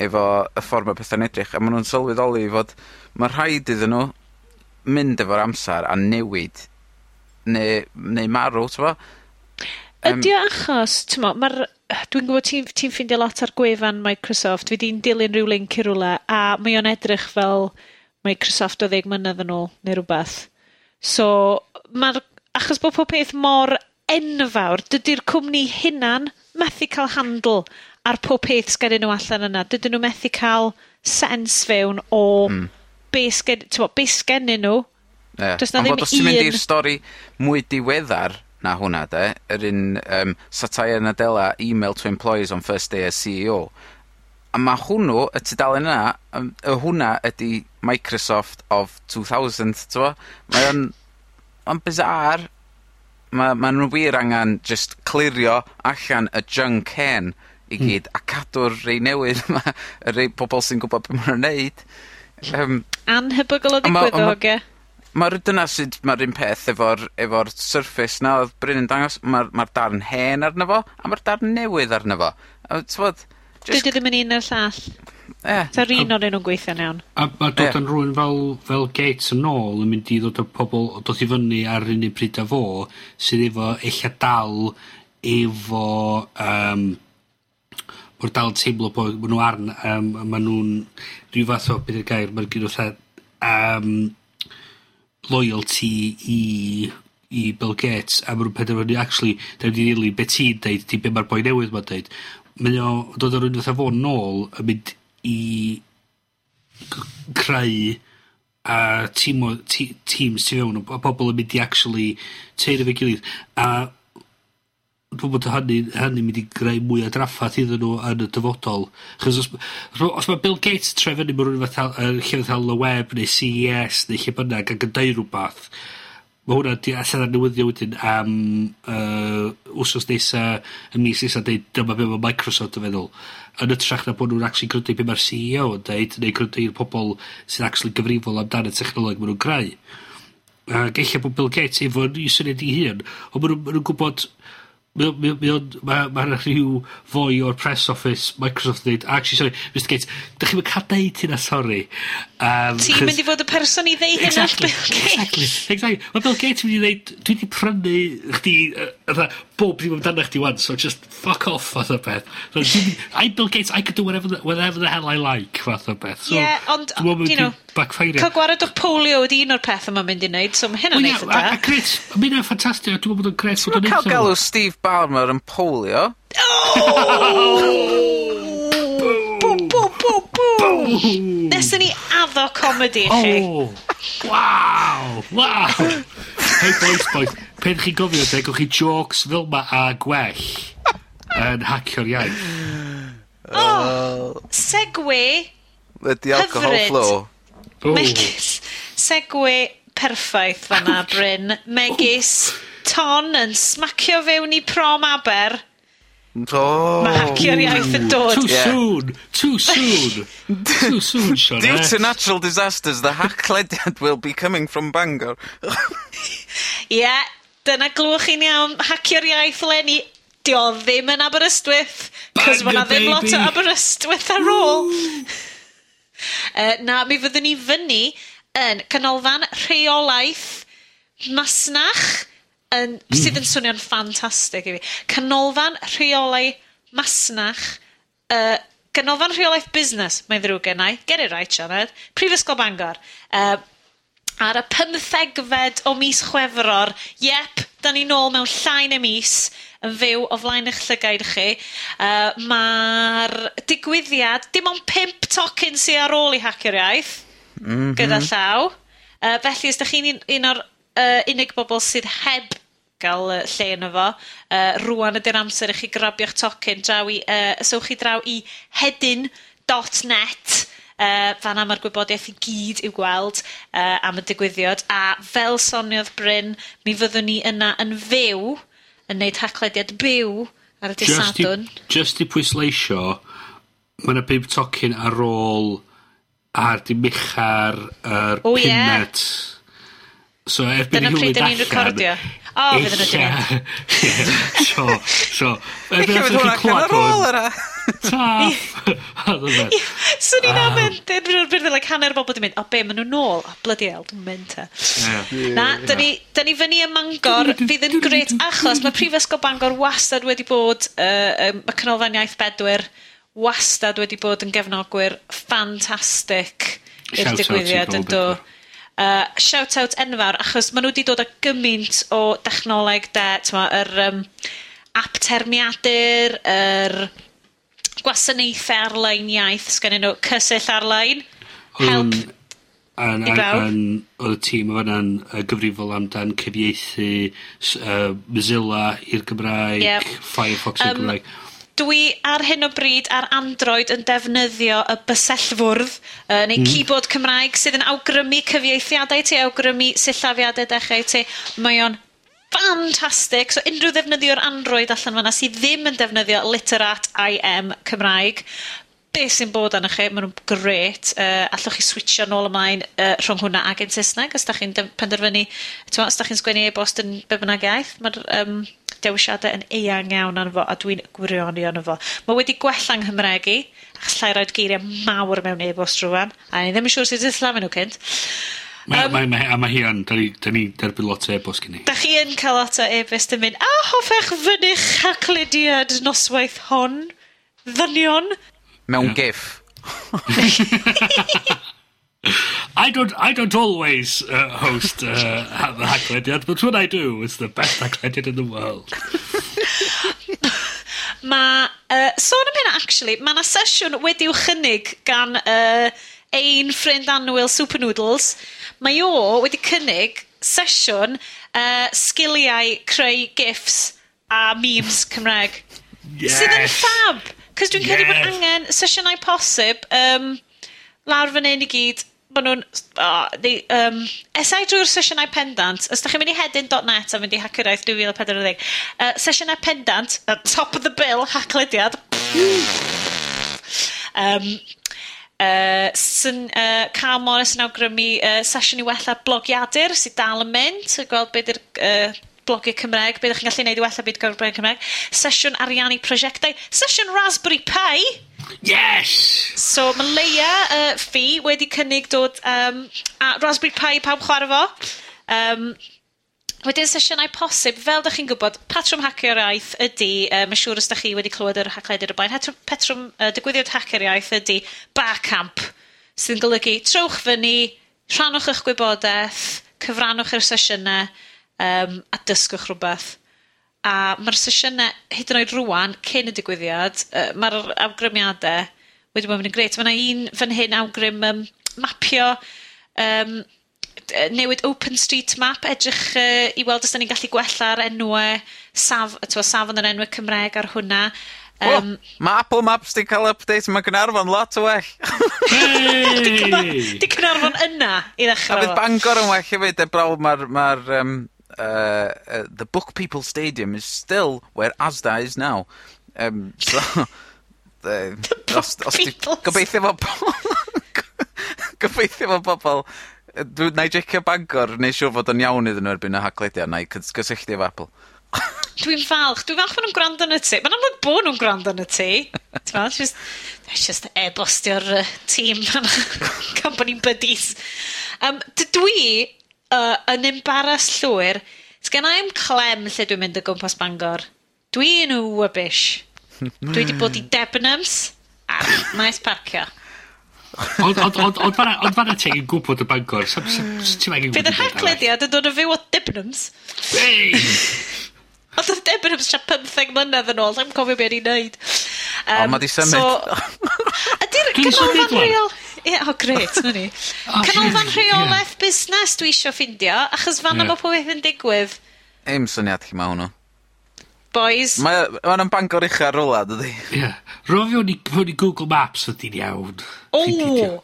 efo y ffordd mae pethau'n edrych, a maen nhw'n sylweddoli fod mae rhaid iddyn nhw mynd efo'r amser a newid neu, neu marw ti'n Um, Ydy o achos, ti'n ma'r dwi'n gwybod ti'n ti ffeindio lot ar gwefan Microsoft, fi di'n dilyn rhyw link i rhywle, a mae o'n edrych fel Microsoft o ddeg mlynedd yn ôl, neu rhywbeth. So, mae'r, achos bod pob peth mor enfawr, dydy'r cwmni hunan methu cael handl ar pob peth sgedyn nhw allan yna. Dydyn nhw methu cael sens fewn o mm. be, sgen, be sgennyn nhw. Yeah. Does na Ond ddim un... Os ti'n mynd i'r stori mwy diweddar, na hwnna 'de. Yr un yym Satya e Nadella email to employees on first day as CEO. A mae hwnnw, y tudalen yna, yym y hwnna ydy Microsoft of two thousand t'mo'? Mae o'n ma'n bizzare. Ma' ma' nw wir angen just clirio allan y junk hen i hmm. gyd, a cadw'r rei newydd yma, y rei pobol sy'n gwybod beth mae'n nw'n neud. Yym. O ddigwydd? Mae'r dyna sydd mae'r un peth efo'r efo surface na oedd Bryn yn dangos, mae'r ma darn hen arno fo, a mae'r darn newydd arno fo. A tywod... Just... Ddim yn un o'r llall. Yeah. Ta'r un o'n nhw'n gweithio'n iawn. A mae dod yn rhywun fel, fel Gates yn ôl yn mynd i ddod o pobl, dod i fyny ar un i bryd â fo, sydd efo eich dal efo um, mor dal teimlo bod ma nhw arn, um, ma nhw'n rhyw fath o beth yw'r gair, mae'n gyda um, loyalty i i Bill Gates a ma' nw'n penderfynu actually da ni myn' be' ti'n deud ti be' ma'r boi newydd 'ma'n deud. Mae o dod â rywun fatha fo nôl yn mynd i gy- creu a tîmo- tî- teams tu fewn o bo- yn mynd i actually teir 'fo'i gilydd a dw bod hynny, hynny mynd i greu mwy o draffath iddyn nhw yn y dyfodol. Chos os, os mae Bill Gates tref fyny mewn rhywbeth uh, lle fel y web neu CES neu lle bynnag ac yn deud rhywbeth, mae hwnna di allan ar newyddio wedyn am uh, wsos nesa, y mis nesa, deud dyma be mae Microsoft yn feddwl. Yn ytrach na bod nhw'n actually grydu be mae'r CEO yn deud, neu grydu i'r pobol sy'n actually gyfrifol amdan y technoleg maen nhw'n greu. A eich bod Bill Gates efo'n syniad i hun, ond maen nhw'n gwybod Mae o, mae o, mae o'n, ma', ma' 'na rhyw foi o'r press office Microsoft ddeud, actually sorry, Mr Gates, 'dych chi'n cael deud hynna sorry um. Ti'n mynd i fod y person i ddeud hynna exactly, Bill Gates. Exactly, exactly. mae Bill Gates mynd i ddeud, dwi 'di prynu chdi yy fatha, bob dim amdano chdi wan, so just fuck off, fath o beth. So, I'm Bill Gates, I can do whatever the, whatever the hell I like, fath o beth. So, yeah, ond, you know, backfire. Cael gwared o polio ydi un o'r peth yma mynd i wneud, so mae hynna'n well, eitha A, A gret, mae hynna'n ffantastig, dwi'n meddwl bod yn gret. Ti'n cael galw Steve Ballmer yn polio? Oh! Nesyn ni addo comedy i chi. Oh, wow, wow. Hey, boys, boys pen chi'n gofio de, gewch chi jokes fel 'ma a gwell yn hacio'r iaith. O! Segue Ydi alcohol flow. Megis segwe perffaith fan'na, Bryn. Megis ton yn smacio fewn i prom aber. Oh. Mae hacio'r iaith yn dod. Too yeah. soon! Too soon! Too soon, Sean. Due to natural disasters, the hacklediad will be coming from Bangor. yeah, Dyna glwch chi'n iawn. Hacio'r iaith, Lenny. o ddim yn Aberystwyth. Cos mae ddim lot o Aberystwyth ar ôl. uh, na, mi fyddwn ni fyny yn canolfan rheolaeth masnach yn, mm. sydd yn swnio'n ffantastig i fi. Canolfan rheolau masnach uh, ganolfan rheolaeth busnes, mae'n ddrwg gennau. Get it right, Sianed. Prifysgol Bangor. Uh, ar y pymthegfed o mis Chwefror, Yep, da ni nôl mewn llain y mis, yn fyw o flaen eich llygaid chi. Uh, Mae'r digwyddiad, dim ond pimp tocyn sy'n ar ôl i Hacio'r Iaith, mm -hmm. gyda llaw. Uh, felly, os da chi'n un, un o'r uh, unig bobl sydd heb gael uh, lle yna fo, uh, rwan ydy'r amser i chi grabio'ch tocyn, draw i, uh, sewch chi draw i hedyn.net uh, fan 'na ma'r gwybodeth i gyd i'w gweld, uh, am y digwyddiad, a fel soniodd Bryn, mi fyddwn ni yna yn fyw, yn neud haclediad byw ar y dydd Sadwrn. Jyst i pwysleisio, mae yna bum tocyn ar ôl ar di michar yr o pumed. So erbyn i hwn mynd allan... Dyna pryd ni'n recordio. O fydd yn y. Ie. So, so erbyn athoch chi clywad ar ôl yna. Ta! Swn i'n amen, dyn nhw'n like hanner bobl wedi mynd, o be, maen nhw'n nôl, o bloody hell, dwi'n mynd ta. Na, da ni fyny ym Mangor, fydd yn gret achos mae Prifysgol Bangor wastad wedi bod, uh, um, mae Canolfan Iaith Bedwyr wastad wedi bod yn gefnogwyr ffantastig i'r digwyddiad yn do. Uh, shout-out enfawr, achos maen nhw wedi dod â gymaint o dechnoleg de, yr um, app termiadur, yr... Er, gwasanaethau ar-lein iaith, sgennyn nhw cysyll ar-lein, help um, an, an, an, oedd y tîm o fanna'n gyfrifol amdan cyfieithu uh, Mozilla i'r Gymraeg, yep. Firefox i'r um, Gymraeg. Dwi ar hyn o bryd ar Android yn defnyddio y bysellfwrdd uh, neu mm. keyboard Cymraeg sydd yn awgrymu cyfieithiadau ti, awgrymu sillafiadau dechrau ti. Mae o'n ffantastig. So unrhyw ddefnyddio'r Android allan fanna sydd ddim yn defnyddio literat IM Cymraeg, be sy'n bod arno chi, maen nhw'n gret. Uh, allwch chi switio nôl ymlaen uh, rhwng hwnna ag yn Saesneg, os da chi'n penderfynu, tyma, os da chi'n sgwennu e-bost yn be bynnag iaith, mae'r um, dewisiadau yn eang iawn arno fo, a dwi'n gwirioni arno fo. Mae wedi gwella gwella'n Nghymregi, a challai roed geiriau mawr mewn e-bost rwan, a ni ddim yn siŵr sut ddysla nhw cynt. Mae, um, mae, mae, a mae hi yn, da ni'n ni derbyn lot e o e-bost gen i. Da chi yn cael at o e-bost yn mynd, a hoffech fynych haclediad noswaith hon, ddynion. Mewn yeah. gif. I don't, I don't always uh, host uh, the hacklediad, but when I do, it's the best hacklediad in the world. mae, uh, sôn am hynna, actually, mae yna sesiwn wedi'w chynnig gan uh, ein ffrind Anwyl Super Noodles, mae o wedi cynnig sesiwn uh, sgiliau creu gifs a memes Cymraeg. Yes. Sydd yn ffab! Cos dwi'n yes. credu bod angen sesiynau posib um, lawr fan hyn i gyd bod nhw'n... Oh, they, um, esau drwy'r sesiynau pendant, os da chi'n mynd i hedyn.net a mynd i haceraeth 2014, uh, sesiynau pendant, uh, top of the bill, hacklediad. um, uh, syn- uh, Carl Morris yn awgrymu uh, sesiwn i wella blogiadur sydd dal yn mynd, so gweld beth yw'r uh, blogiau Cymreg, beth ydych chi'n gallu neud i wella byd gorbryg Cymreg. Sesiwn ariannu prosiectau. Sesiwn Raspberry Pi! Yes! So, mae Leia uh, fi wedi cynnig dod, um, a Raspberry Pi pawb chwarae fo. Um, Wedyn sesiynau posib, fel ydych chi'n gwybod, patrwm hacker iaith ydy, uh, mae'n siŵr os ydych chi wedi clywed yr haclediad o blaen, patrwm petrwm, uh, digwyddiad hacker iaith ydy barcamp sy'n golygu trowch fyny, rhannwch eich gwybodaeth, cyfrannwch yr sesiynau, um, a dysgwch rhywbeth. A mae'r sesiynau, hyd yn oed rwan, cyn y digwyddiad, uh, mae'r awgrymiadau wedi bod yn gret. Mae yna un fan hyn awgrym um, mapio um, yy newid OpenStreetMap, edrych uh, i weld os da ni'n gallu gwella'r enwe saf, t'mo' safon yr enwe Cymreg ar hwnna. Um, oh, mae Apple Maps 'di cael update, mae Gynarfon lot o well. 'Di Cynar- 'di Caernarfon yna i ddechra. A fydd Bangor yn well hefyd heblaw ma'r ma'r um, uh, uh, the book people stadium is still where Asda is now. Um, so yy os os 'di gobeithio fo' Gobeithio fo' bobl... Dwi, na i jecio Bangor, neu siŵr fod o'n iawn iddyn nhw erbyn y haglediad, na i cys- cysylltu efo Apple. Dwi'n falch. Dwi'n falch bod nhw'n gwrando yn y ti. Mae'n amlwg bod nhw'n gwrando yn y ti. Dwi'n just, just e-bostio'r uh, tîm gan bod ni'n buddies. Um, dwi uh, yn embaras llwyr. Sgen i'm clem lle dwi'n mynd o gwmpas Bangor. Dwi'n wybish. Dwi wedi bod i Debenhams a maes parcio. Ond fanna ti yn gwybod y Bangor. Fydd yr hachlediad yn dod yn fyw o Debenhams. Ond oedd Debenhams tra 15 mlynedd yn ôl, dwi'n cofio beth i'n neud. O, Ond ma di symud. So, ydy'r canolfan rheol... Ie, o oh, gret, na ni. Canolfan rheolaeth busnes dwi eisiau ffindio, achos fan fanna pob beth yn digwydd. Eim syniad chi mae hwnnw boys. Mae o'n yn bangor ucha rola, dydy. Ie. Yeah. Rofio ni, ni Google Maps ydy'n iawn. O! Oh.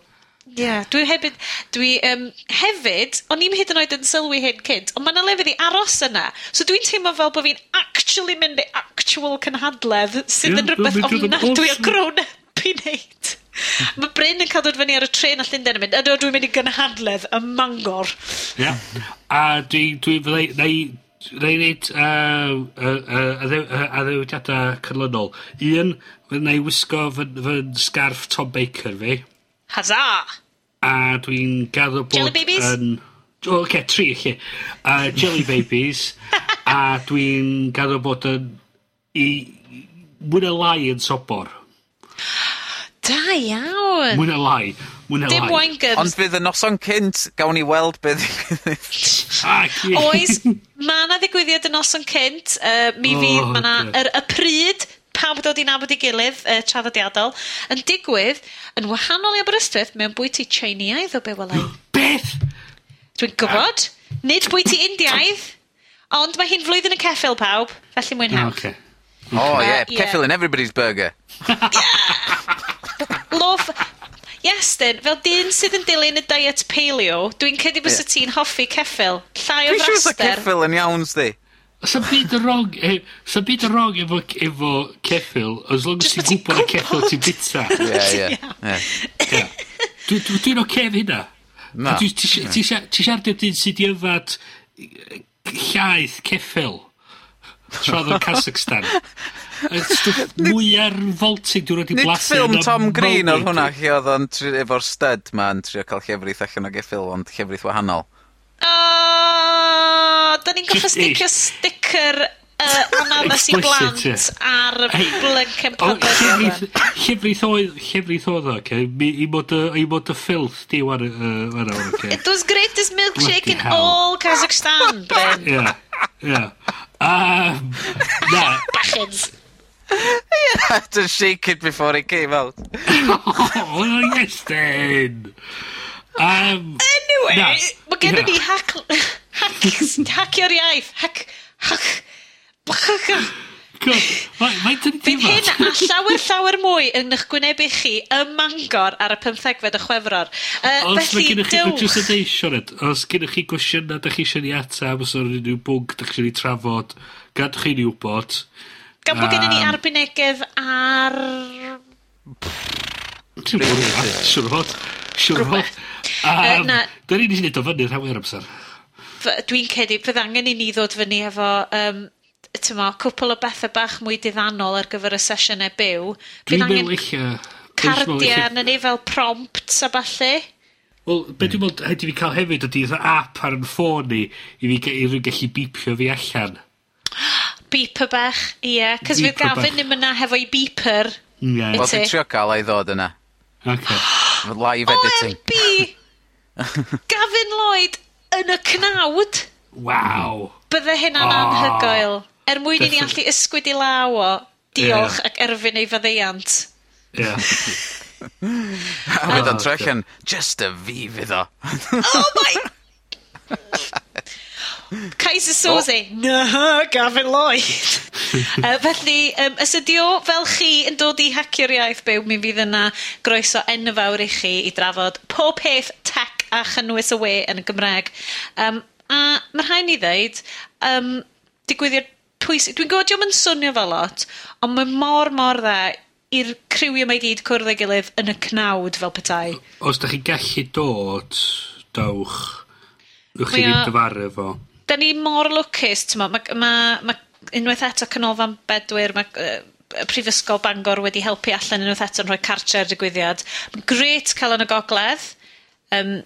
Ie, yeah, dwi hefyd, dwi um, hefyd, o'n i'n hyd yn oed yn sylwi hyn cynt, ond mae'n lefydd i aros yna. So dwi'n teimlo fel bod fi'n actually mynd i actual cynhadledd sydd yeah, yn rhywbeth ofnadwy o grown up i wneud. Mae Bryn yn cael dod fyny ar y tren a Llundain yn mynd, ydw dwi'n mynd i gynhadledd y mangor. Ie, yeah. a dwi, dwi, dwi, Rai neud a ddewidiadau cynlynol. Un, na i wisgo fy, fy sgarf Tom Baker fi. Haza! A dwi'n gadw bod... Jelly Babies? Yn, o, oh, okay, tri lle. Uh, jelly Babies. a dwi'n gadw bod yn... I, mwy na lai yn sobor. Da iawn! Mwy na lai. Mwy neu Dim lai. wine Ond fydd y noson cynt, gawn ni weld beth... Oes, mae yna ddigwyddiad y noson cynt. Uh, mi oh, fydd, mae yna yr, y pryd pawb dod i nabod i gilydd uh, traddodiadol yn digwydd yn wahanol i Aberystwyth mewn bwyty Chineaidd o be welai. Beth? Dwi'n gwybod. Uh, Nid bwyty Indiaidd, ond mae hi'n flwyddyn y ceffil pawb, felly mwynhewch. Okay. Oh, yeah. Uh, yeah. Keffil in everybody's burger. yeah. Love, Iestyn, fel dyn sydd yn dilyn y diet paleo, dwi'n cedi bys y ti'n hoffi ceffil. Llai o fraster. Dwi'n siŵr ceffil yn iawn, sdi. Sa'n byd yn wrong, e, sa'n byd yn wrong efo, efo ceffil, as long as ti'n gwybod y ceffil ti'n bita. Ie, ie. Dwi'n oce efo hynna. Na. Ti siarad dim dyn sydd i yfad llaeth ceffil. Tra oedd Kazakhstan. y stwff mwyaf revolting dwi'n wedi blasu. Nid ffilm Tom Green oedd hwnna, chi oedd o'n efo'r stud ma yn trio cael llefrith allan o geffil, ond llefrith wahanol. O, da ni'n goffa sticio sticker uh, ananas i blant ar blyg popeth Llefrith oedd, llefrith oedd o, i mod y ffilth di war o'r It was greatest milkshake in all Kazakhstan, Bren. Yeah, yeah. Um, na. Bachins. I had to shake it before it came out. oh, yes then. Um, anyway, na, mae gen gennym ni hack... Hackio'r iaith. Hack... Hac... Mae'n dyn ni Bydd hyn a llawer llawer mwy yn eich gwynebu chi ym Mangor ar y 15fed y chwefror. Uh, os mae gennych chi gwrs y deision, os gennych chi gwestiynau da chi eisiau ni atab, os o'r unrhyw bwnc da chi eisiau ni trafod, gadwch chi ni wybod gan bod gen i ni arbynegedd ar... Dwi'n gwybod, siwr hod. Siwr hod. Da ni'n ei wneud o fyny rhawn i'r amser. Dwi'n cedi, fydd angen i ni ddod fyny efo, um, tyma, cwpl o bethau bach mwy diddannol ar gyfer y sesiynau byw. Dwi'n meddwl eich... Cardia yn ni fel prompts a falle. Wel, be dwi'n meddwl, haid i fi cael hefyd ydy'r app ar yn ffôn ni i fi i gallu bipio fi allan. Beeper bach, ie. Cos fydd Gavin ddim yna hefo i beeper. Ie. Wel, dwi'n trio cael ei ddod yna. Okay. Live editing. OMB! Gavin Lloyd yn y cnawd. Waw. Bydde hynna'n oh. anhygoel. Er mwyn i ni allu ysgwyd i law o, diolch yeah. ac erfyn ei fyddeiant. Ie. Yeah. a wedyn oh, trechan, just a fi fydd o. oh my! Kaiser Soze. Oh. No, Gavin Lloyd. uh, felly, um, os ydi o fel chi yn dod i hacio'r iaith byw, mi fydd yna groeso enfawr i chi i drafod pob peth tech a chynnwys y we yn y Gymraeg. Um, a mae'r rhaid ni ddeud, um, digwyddiad pwysig, dwi'n gwybod diolch yn swnio fel lot, ond mae mor, mor dda i'r criwiau mae gyd cwrdd ei gilydd yn y cnawd fel petai. Os da chi gallu dod, dawch, yw'ch chi ddim dyfaru fo da ni mor lwcus, t'mod, ma' ma' ma' unwaith eto Canolfan Bedwyr, mae uh, Prifysgol Bangor wedi helpu allan unwaith eto yn rhoi cartre ar digwyddiad. Mae'n gret cael yn y gogledd, Um,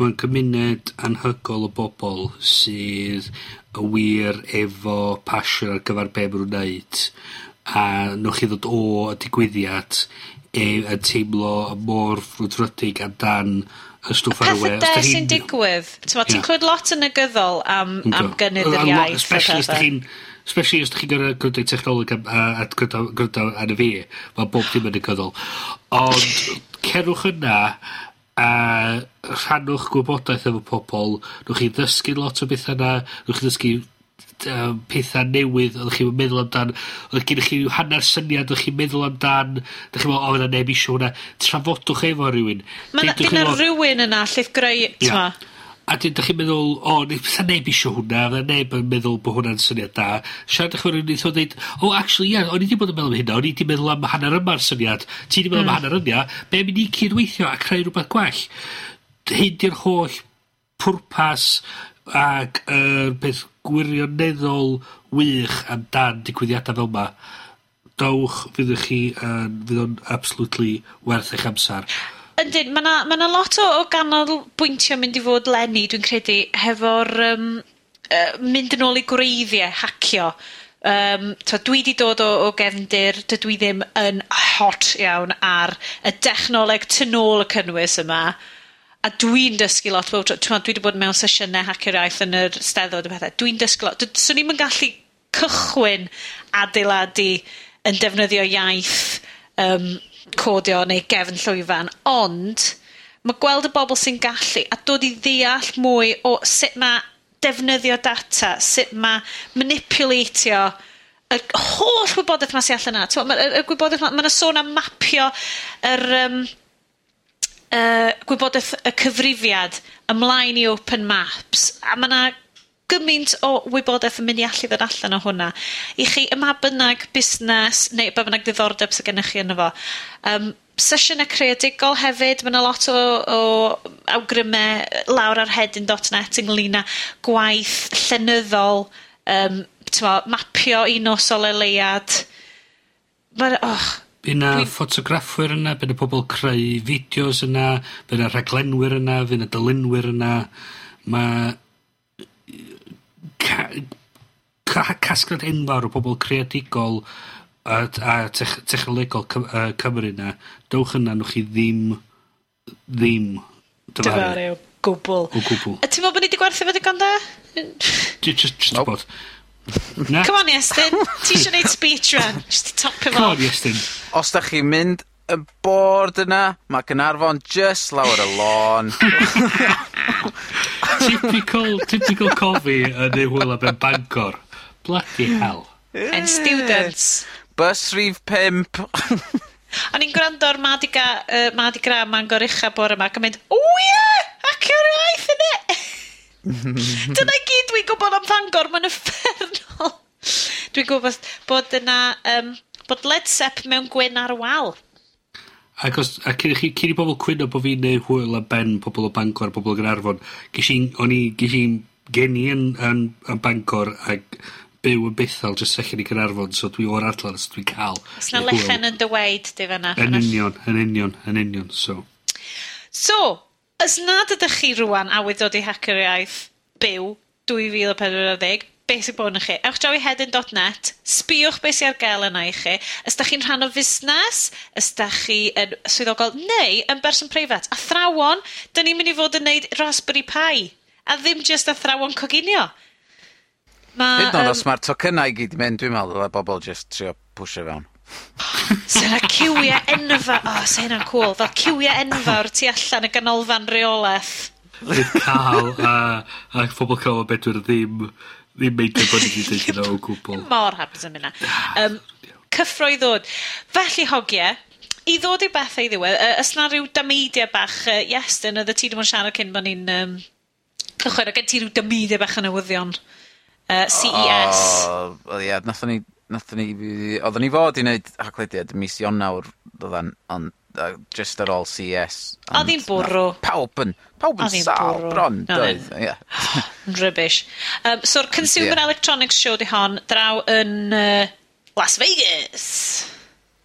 Mae'n cymuned anhygol o bobl sydd y' wir efo passion ar gyfer be' mae'n nw'n neud, a newch chi ddod o y digwyddiad e- yn teimlo mor frwdfrydig amdan y stwff ar y we. Y pethe sy'n digwydd. Ti'n yeah. clywed lot yn negyddol am, am gynnydd yr iaith. Especially os da chi'n... Especially os da chi'n gyrra grydoedd technoleg a grydo yn y fi. Mae bob dim yn negyddol. Ond cerwch yna a rhannwch gwybodaeth efo pobl. Nwch chi ddysgu lot o bethau yna. Nwch chi ddysgu uh, pethau newydd, oeddech chi'n meddwl amdan, oedd gennych chi hanner syniad, oeddech chi'n meddwl amdan, ydych chi'n meddwl, o, fyna neb isio hwnna, trafodwch efo rhywun. Mae yna rhywun yna, lliff greu, yeah. A dyn, da chi'n meddwl, o, oh, fysa neb isio hwnna, fysa neb yn meddwl bod hwnna'n syniad da. Siarad eich fyrwyd, wnaeth o ddeud, o, oh, actually, ie, yeah, o'n i wedi bod yn meddwl am hynna, o'n i wedi meddwl am hanner yma'r syniad, ti wedi meddwl mm. am hmm. hanner yna, be mynd i cydweithio a creu rhywbeth gwell. Hyn di'r holl pwrpas Ag yr peth gwirioneddol wych amdan digwyddiadau fel yma, dowch, fyddwch chi yn, fydd o'n absolutely werth eich amser. Yndyn, mae 'na, ma' 'na lot o o ganolbwyntio mynd i fod lenni, dwi'n credu, hefo'r um, uh, mynd yn ôl i gwreiddiau, hacio. Um, to, dwi 'di dod o o gefndir, dydw i ddim yn hot iawn ar y dechnoleg tu nôl y cynnwys yma a dwi'n dysgu lot, t'mod, dwi wedi bod mewn sesiynau hacio'r iaith yn yr steddod a pethau, dwi'n dysgu lot. Swn i'n gallu cychwyn adeiladu yn defnyddio iaith um, codio neu gefn llwyfan, ond mae gweld y bobl sy'n gallu a dod i ddeall mwy o sut mae defnyddio data, sut mae manipulatio y holl wybodaeth mae sy'n allan yna. Mae'r ma, y, y gwybodaeth sôn am mapio yr... Um, yy, gwybodeth y cyfrifiad ymlaen i open maps, a ma' 'na gymaint o wybodaeth yn mynd i allu ddod allan o hwnna, i chi yma bynnag busnes neu ba bynnag ddiddordeb sy gennych chi yno fo. Um, sesiyne creadigol hefyd, ma' 'na lot o o awgryme lawr ar hedyn.net dot ynglŷn â gwaith llenyddol, um, t'mo', mapio un o leuad. Ma' och! By na Dwi... ffotograffwyr yna, by na pobol creu fideos yna, by na rhaglenwyr yna, by na dylunwyr yna. Mae ca, ca, casgliad enfawr o pobl creadigol a, a tech, technolegol Cym, uh, Cymru yna. Dowch yna, nwch chi ddim, ddim dyfaru. Dyfaru o gwbl. O gwbl. A ti'n meddwl bod ni wedi gwerthu fo digon da? Just, just nope. bod. Na. Come on, Iestyn. Ti eisiau gwneud speech run? Just to top him Come on, Iestyn. Os da chi'n mynd y bord yna, mae Gynarfon just lawr y lôn. typical, typical cofi yn ei hwyl am Bangor. Bloody hell. Yeah. And students. Bus rhif pimp. O'n i'n gwrando o'r Madiga, uh, Madi Gra, Mangor Ucha bore yma, ac yn mynd, o ie, ac yw'r iaith yn e! Dyna i gyd dwi'n gwybod am Fangor, mae'n effernol. Dwi'n gwybod bod yna, um, bod Led Zepp mewn gwyn ar wal. Ac os, a cyn i chi, cyn i bobl cwyno bod fi'n neud hwyl a ben pobl o Bangor pobl o Gynarfon, gysyn, o'n i, gysyn, i'n geni yn, yn, yn Bangor ac byw yn bethel jyst allan i Gynarfon, so dwi o'r adlan, so dwi'n cael. Os na lechen yn dy weid, di fanna. Yn union, yn union, yn union, so. So, Os nad ydych chi rwan a wedi dod i hacker Iaith byw 2040, beth sy'n bod yn chi? Ewch draw i hedyn.net, sbiwch beth sy'n ar gael yna i chi. Os 'dach chi'n rhan o fusnes, os 'dach chi yn swyddogol neu yn berson preifat. A thrawon, 'dyn ni'n mynd i fod yn neud Raspberry Pi, a ddim jyst thrawon coginio. Ma'... Hyd yn um, os mae'r tocynnau i gyd mynd, dwi'n meddwl y bobl jyst trio pwysio fewn so yna cywiau enfa, o, oh, so hynna'n cool, fel cywiau enfawr tu allan y ganolfan reolaeth. Fydd cael, a, a phobl cael o bedwyr ddim, ddim meidio bod ni wedi dweud hynna o gwbl. Mor hapus yn hynna. Um, cyffro i ddod. Felly hogiau, i ddod i bethau i ddiwedd, uh, ys na rhyw dameidiau bach, uh, yes, dyn oedd y ti ddim yn siarad cyn bod ni'n um, cychwyn, ac gen ti rhyw dameidiau bach yn newyddion. Uh, CES. O, oh, ie, yeah, nathon ni nathon ni, oedden ni fod i wneud haglediad mis Ionawr, doddan, ond uh, just ar ôl CES. Oedd hi'n bwrw. Pawb yn, pawb yn sal, bron, doedd. Yeah. Rubbish. Um, So'r Consumer yeah. Electronics Show di hon, draw yn uh, Las Vegas.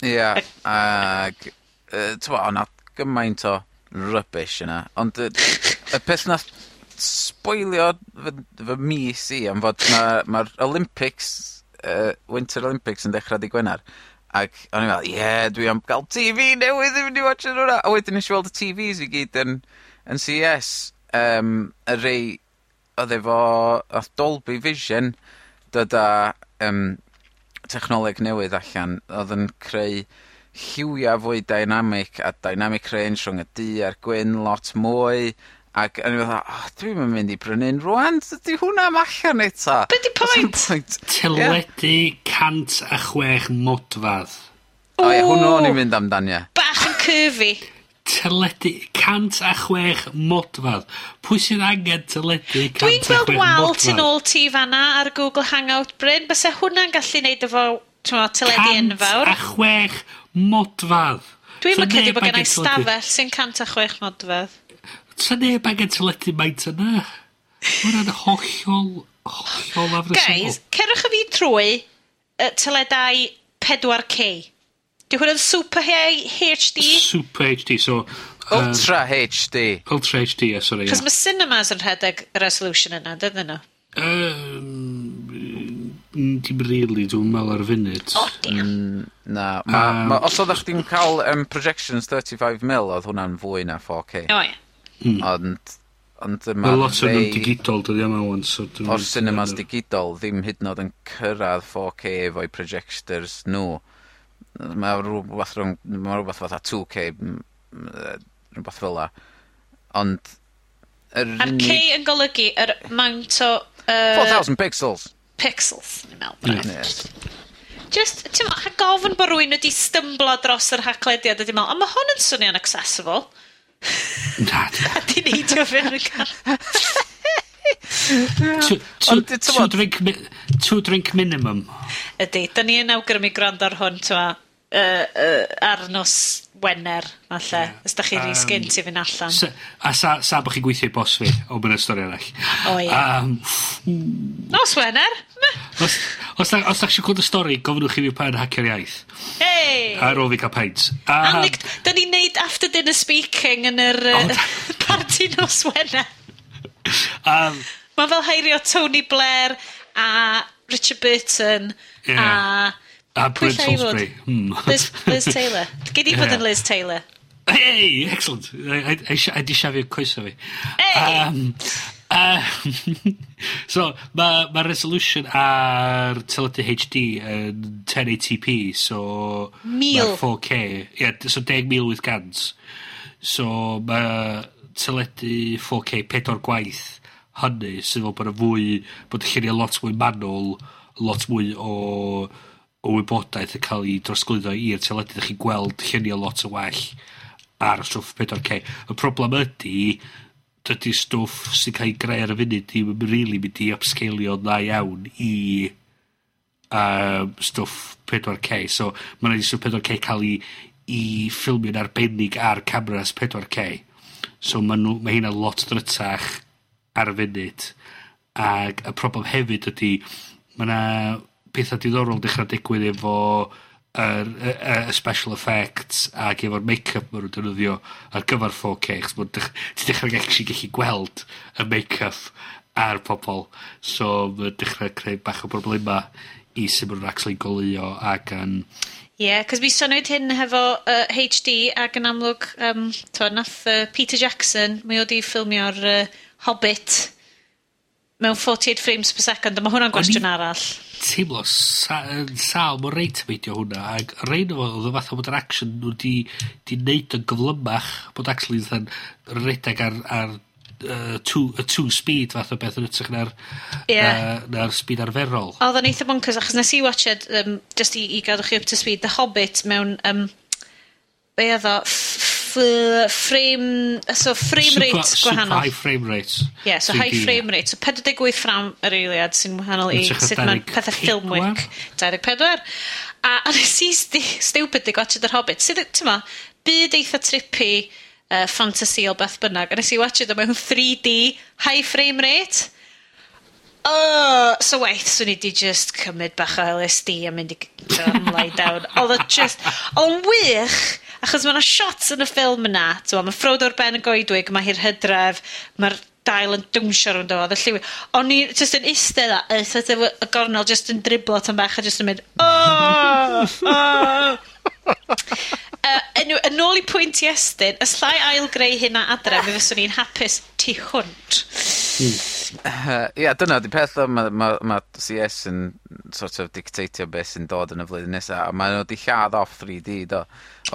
Ie, yeah, ac, uh, tywa, o'na gymaint o rubbish yna. Ond y, y peth na spoilio fy, fy mis i am fod mae'r ma Olympics uh, Winter Olympics yn dechrau di Gwener. Ac o'n i'n meddwl, ie, yeah, dwi am gael TV newydd i fynd i watchan hwnna. A wedyn nes i weld y TVs i gyd yn, yn CS. Um, y rei oedd efo oedd Dolby Vision dod â um, technoleg newydd allan oedd yn creu lliwia fwy dynamic a dynamic range rhwng y du a'r gwyn lot mwy Ac o'n i'n meddwl, oh, dwi'n yn mynd i brynu'n rwan, dydy hwnna am allan eto. Be di pwynt? pwynt? Teledu yeah. cant a chwech modfadd. O, ie, hwnnw o'n i'n mynd amdan, ie. Bach yn curvy. Teledu cant a chwech modfadd. Pwy sy'n angen teledu cant Dwi'n gweld wal tu nôl ti fanna ar Google Hangout Bryn. Bysa hwnna'n gallu neud efo teledu enfawr. Cant a chwech modfadd. Dwi'n so mycedi bod gen i stafell sy'n cant a chwech modfadd. 'sa neb angen teledu maint yna. Ma' hollol, hollol afresymol. Guys, cerwch y fi trwy y teledau 4K. Di hwn yn Super HD? Super HD, so... Um, Ultra HD. Ultra HD, yeah, sorry. Cos yeah. mae cinemas yn rhedeg y resolution yna, dydyn nhw? Um, dim mm, really, dwi'n meddwl ar funud. O, oh, Na, ma, um, ma, os oeddech chi'n cael um, projections 35mm, oedd hwnna'n fwy na 4K. O, oh, ie. Yeah. Mm. Ond, ond yma... Mae lot o'n nhw'n digidol, dydw yma awn. So o'r cinemas digidol ddim hyd yn oed yn cyrraedd 4K efo'i projectors nhw. Mae rhywbeth, rhwng... mae rhywbeth fatha 2K, rhywbeth fel la. Ond... Yr er A'r K yn golygu yr amount o... Uh, 4,000 pixels. Pixels, ni'n meddwl. Yeah. Just, ti'n meddwl, gofyn bod rwy'n wedi stymblo dros yr haclediad, ydy meddwl, a mae hwn yn swnio'n accessible. Na. A di neidio fewn y car. Two drink two drink minimum. Ydy, da ni yn awgrymu gwrando ar hwn, ti'n twa, uh, uh, ar nos Wener, falle, yeah. os da chi um, sgyn ti fynd allan. Sa, a sa, sa bych chi'n gweithio i bos fi, o mae'n stori arall. O, oh, ie. Yeah. Um, nos Wener! os, os, da, os da chi'n gweld y stori, gofynwch chi fi pa'n hacio'r iaith. Hei! Ar ôl fi cael paint. Um, Nick, da ni'n neud after dinner speaking yn yr uh, party nos Wener. um, Mae fel heirio Tony Blair a Richard Burton yeah. a A Bryn Salisbury. Hmm. Liz, Liz Taylor. Gei di bod yn Liz Taylor. Hey, excellent. I, di siafio coeso fi. Hey! Um, uh, so, mae ma resolution ar teledu HD yn 1080p, so... Mil. 4K. Yeah, so 10,000 with gans. So, mae teledu 4K pedwar gwaith hynny, sydd fel bod y fwy, bod y lluniau lot mwy manwl, lot mwy o o wybodaeth yn cael ei drosglwyddo i'r teledu, ydych chi'n gweld llunio lot o well ar y stwff 4K. Y problem ydy, dydy stwff sy'n cael ei greu ar y funud ddim yn really mynd i upscalio na iawn i um, stwff 4K. So, mae'n rhaid i stwff 4K cael ei i ffilmio'n arbennig ar cameras 4K. So, mae ma hynna lot drytach ar y funud. Ac y problem hefyd ydy, mae yna pethau diddorol dechrau digwydd efo yr, y, y, special effects ac efo'r make-up maen nhw'n defnyddio ar gyfer 4K, chos mae'n dech, ti dechrau gallu, gallu gweld y make-up ar pobl, so mae'n dechrau creu bach o broblemau i sut maen nhw'n actually golio ac yn... Ie, yeah, cos mi synnwyd hyn hefo uh, HD ac yn amlwg, um, to, nath uh, Peter Jackson, mi oedd i ffilmio'r uh, Hobbit, mewn 48 frames per second, a mae hwnna'n gwestiwn arall. Teimlo sa, yn sal, mae'n reit meidio hwnna, ac rhaid o oedd y fath o bod yr action nhw di, di neud yn gyflymach, bod actually yn redeg ar, ar uh, two, a two speed fath o beth yn ytrach na'r yeah. uh, na speed arferol. Oedd o'n eitha bonkers, achos nes i watched, um, just i, i gadw chi up to speed, The Hobbit mewn, um, be oedd o, fy frame, so frame rate super, gwahanol. Super high frame rate. Yeah, so high frame rate. So 48 ffram yr eiliad sy'n wahanol i sut mae'n pethau ffilmwyc. 24. A, a nes i sti, stupid i gwachod yr Hobbit. Sydd, ti'n ma, byd eitha trippy, uh, fantasy o beth bynnag. A nes i watchod o mewn 3D, high frame rate. Oh, so waith, swn so i di just cymryd bach o LSD a mynd i lie down. Oedd o just, o'n wych, Achos mae yna shots yn y ffilm yna, so, mae Frodo'r ben yn goedwig, mae hi'r hydref, mae'r dail yn dwmsio rwy'n o, y lliwi. O'n i just yn istedd a, y, y, y gornel just yn driblo tan bach a just yn mynd, oh, oh. uh, anyway, yn ôl i pwynt i estyn, y slai ail greu hynna adre, mi fyswn i'n hapus tu hwnt. Mm. Ie, yeah, dyna di peth o, mae ma, ma CS yn sort of dictatio beth sy'n dod yn y flwyddyn nesaf, a mae nhw di lladd off 3D, do,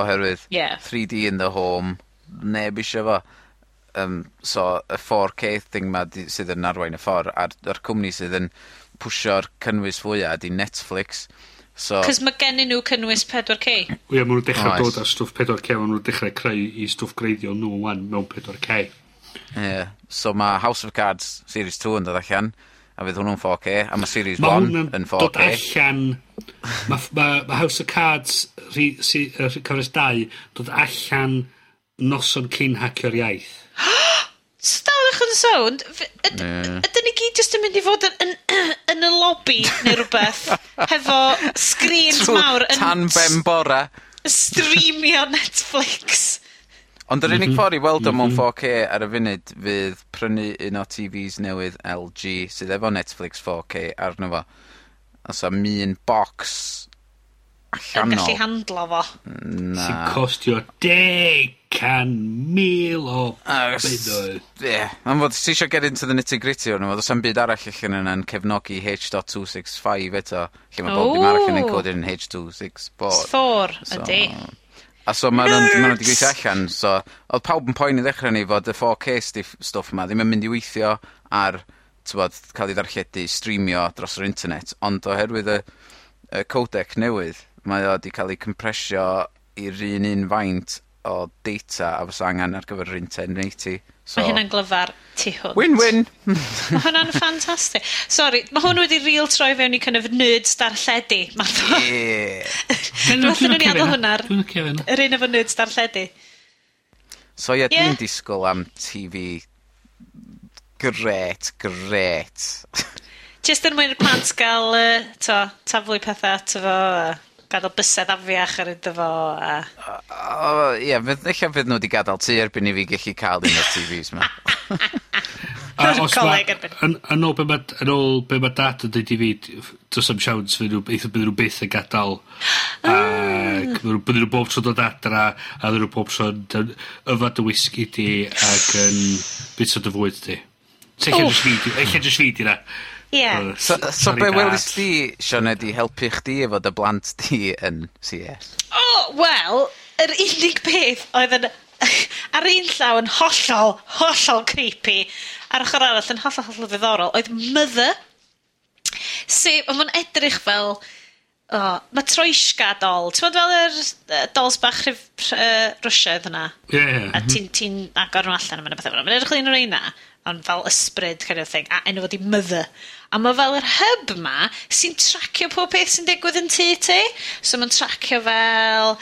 oherwydd yeah. 3D in the home, neb eisiau fo. Um, so, y 4K thing ma di, sydd yn arwain y ffordd, a'r, ar cwmni sydd yn pwysio'r cynnwys fwyaf di Netflix. So... Cos mae gennyn nhw cynnwys 4K. Ie, yeah, maen nhw'n dechrau oh, dod â stwff 4K, maen nhw'n dechrau creu i stwff greiddio nhw wan mewn 4K. Yeah. So mae House of Cards Series 2 yn dod allan, a fydd hwnnw'n 4K, a mae Series 1 yn 4K. Dod allan, mae ma, ma House of Cards rhi, si, uh, cyfres 2 dod allan noson cyn hacio'r iaith. Stawch yn sound, ydyn ni gyd jyst yn mynd i fod yn, yn, yn y lobby neu rhywbeth, hefo screens mawr yn... Tan ben bora. Streamio Netflix. Ond yr unig mhm. ffordd i weld o mewn mhm. 4K ar y funud fydd prynu un o TVs newydd LG sydd efo Netflix 4K arno fo. Os am un box allanol. Yn gallu handlo fo. Na. Sy'n costio deg can mil o bunnoedd. Ie. ond fod, ti eisiau get into the nitty gritty o'n fod, os am byd arall allan yna'n cefnogi H.265 eto, lle mae bob dim arall yn encoded yn H.264. Thor, ydy. A so ma' nhw'n ...ma' nw 'di gweithio allan so oedd pawb yn poen i ddechrau ni fod y 4K stiff stwff 'ma ddim yn mynd i weithio ar t'mod cael ei ddarlledu, streamio dros yr internet, ond oherwydd y y codec newydd mae o wedi cael ei compresio i'r un un faint o data a fysa angen ar gyfer yr 1080. So, mae hynna'n glyfar tu hwnt. Win-win! mae hwnna'n ffantastig. Sori, mae hwn wedi real troi fewn i kind of nerds darlledu. Yeah. Dwi'n dwi'n ni adael hwnna'r... Dwi'n licio hynna. Yr un efo nerds darlledu. So ie, yeah, yeah. dwi'n disgwyl am TV gret, gret. Just yn er mwyn y plant gael, uh, to, taflu pethau ato fo. Uh, gadael bysedd afiach ar iddo fo a... O, ie, fydd eich fydd nhw wedi gadael tu erbyn i fi gallu cael un o'r TVs ma. a, os ma, Yn ôl be mae dad yn dweud i fi, dos am siawns, fydden nhw, eitha bydden nhw byth yn gadael. Ac ah. bydden nhw bob tro dod adra, a bydden nhw bob tro yn yfad y whisky di ac yn bit o dy fwyd di. Eich edrych fi di na. Ie. So, so be welist di, Sioned, i helpu chdi efo dy blant di yn CS? O, wel, yr unig peth oedd yn... ar un llaw yn hollol, hollol creepy, ar ochr arall yn hollol, hollol ddiddorol, oedd Mother. Sef, ond mae'n edrych fel... Oh, mae Troishka dol. Ti'n meddwl fel yr uh, dols bach rhyf, uh, Rwsiaidd yna? Ie, yeah, yeah. A ti'n ti agor nhw allan am yna bethau. Mae'n edrych yn un o'r un ond fel ysbryd kind of thing. A enw fod i Mother. A mae fel yr hub ma sy'n tracio pob peth sy'n digwydd yn tŷ ti. So mae'n tracio fel,